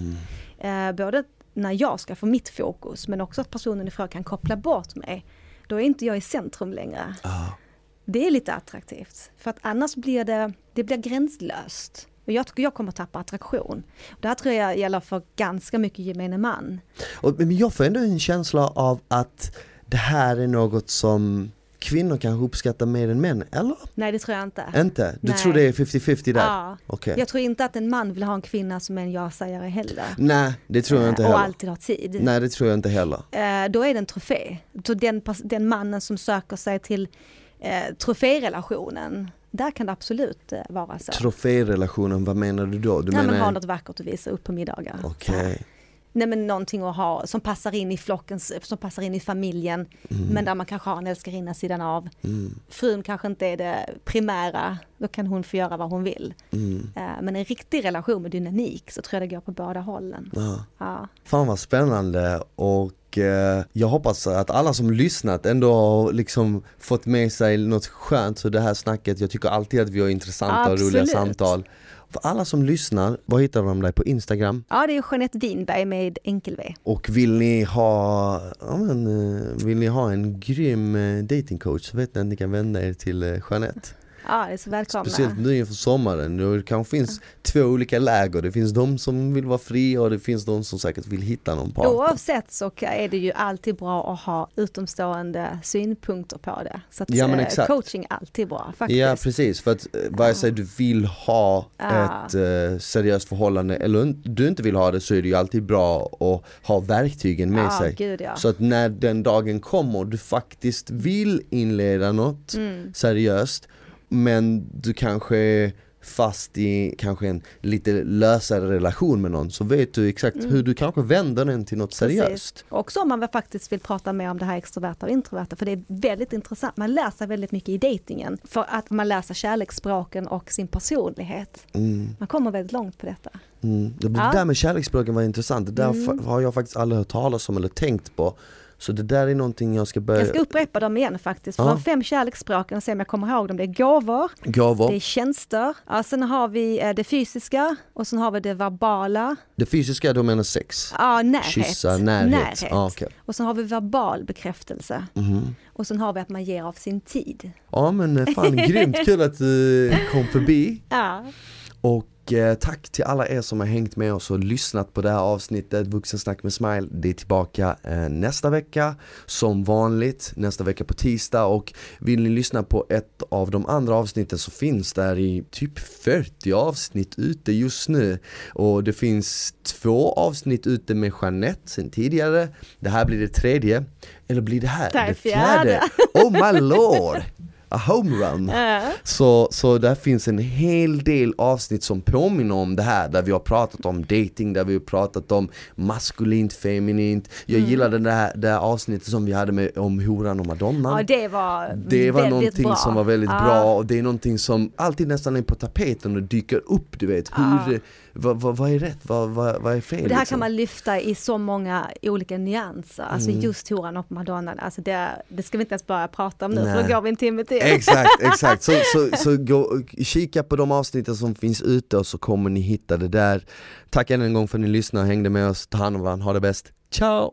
Eh, både när jag ska få mitt fokus men också att personen ifrån kan koppla bort mig. Då är inte jag i centrum längre. Ah. Det är lite attraktivt. För att annars blir det, det blir gränslöst. Och jag tycker jag kommer tappa attraktion. Det här tror jag gäller för ganska mycket gemene man. Och, men jag får ändå en känsla av att det här är något som kvinnor kanske uppskattar mer än män, eller? Nej det tror jag inte. Inte? Du Nej. tror det är 50-50 där? Ja. Okej. Jag tror inte att en man vill ha en kvinna som är en ja-sägare heller. Nej, det tror jag inte Eh, och heller. alltid har tid. Nej, det tror jag inte heller. Eh, då är det en trofé. Så den, den mannen som söker sig till eh, troférelationen, där kan det absolut eh, vara så. Troférelationen, vad menar du då? Du men menar... ha något vackert att visa upp på middagar. Här. Nej men någonting att ha som passar in i flocken, som passar in i familjen. Men där man kanske har en älskarinna sidan av. Mm, Frun kanske inte är det primära, då kan hon få göra vad hon vill. mm, Eh, Men en riktig relation med dynamik så tror jag det går på båda hållen. ja. Ja. Fan vad spännande och eh, jag hoppas att alla som lyssnat ändå har liksom fått med sig något skönt för det här snacket. Jag tycker alltid att vi har intressanta och roliga Absolut. samtal. För alla som lyssnar, var hittar de dig på Instagram? ja, det är Jeanette Winberg med enkel-V. Och vill ni ha, ja, men, eh, vill ni ha en grym eh, datingcoach så vet ni att ni kan vända er till Jeanette. Ja, det är så välkomna. Speciellt nu inför sommaren, det kanske finns två olika läger. Det finns de som vill vara fria och det finns de som säkert vill hitta någon partner. Oavsett så är det ju alltid bra att ha utomstående synpunkter på det. Så att Ja, men eh, exakt. coaching är alltid bra faktiskt. Ja precis, för att eh, vare sig du vill ha Ja. ett eh, seriöst förhållande eller du inte vill ha det så är det ju alltid bra att ha verktygen med ja, sig. Gud, ja. Så att när den dagen kommer du faktiskt vill inleda något Mm. seriöst men du kanske är fast i kanske en lite lösare relation med någon så vet du exakt hur du kanske vänder den till något seriöst. Mm. Precis. Också om man faktiskt vill prata mer om det här extroverta och introverta, för det är väldigt intressant. Man lär sig väldigt mycket i dejtingen för att man lär sig kärleksspråken och sin personlighet. Mm, Man kommer väldigt långt på detta. mm. Det, där med kärleksspråken var intressant, det där Mm. har jag faktiskt aldrig hört talas om eller tänkt på. Så det där är någonting jag ska börja Jag ska upprepa dem igen faktiskt. För Ja. de fem kärleksspråken, och se om jag kommer ihåg dem. Det är gåvor, Gåvor, det är tjänster, ja, sen har vi eh, det fysiska och sen har vi det verbala, det fysiska då menar sex? ja, närhet. Kyssa, närhet. Ja, okej. Och sen har vi verbal bekräftelse. Mhm. Och sen har vi att man ger av sin tid. Ja men eh, fan grymt kul att du kom förbi (laughs) Ja. och eh, tack till alla er som har hängt med oss och lyssnat på det här avsnittet Vuxensnack med Smile. Det är tillbaka eh, nästa vecka som vanligt, nästa vecka på tisdag och vill ni lyssna på ett av de andra avsnitten så finns där i typ 40 avsnitt ute just nu och det finns två avsnitt ute med Jeanette sen tidigare. Det här blir det tredje, eller blir det här Det här det fjärde? Oh my lord! (laughs) A homerun! Ja. Så, så där finns en hel del avsnitt som påminner om det här där vi har pratat om dating, där vi har pratat om maskulint, feminint. Jag Mm. gillar det där, det där avsnittet som vi hade med, om horan och madonnan. ja, det var Det var någonting bra. som var väldigt Ja. bra och det är någonting som alltid nästan är på tapeten och dyker upp, du vet. Hur, vad, vad, vad är rätt, vad, vad, vad är fel? Det här liksom? kan man lyfta i så många olika nyanser, alltså Mm. just horan och madonnan, alltså det, det ska vi inte ens börja prata om nu, för Nej. då går vi en timme till. Exakt, (laughs) exakt. Så, så, så gå, kika på de avsnitten som finns ute och så kommer ni hitta det där. Tack än en gång för att ni lyssnade och hängde med oss. Ta hand om varandra, ha det bäst. Ciao!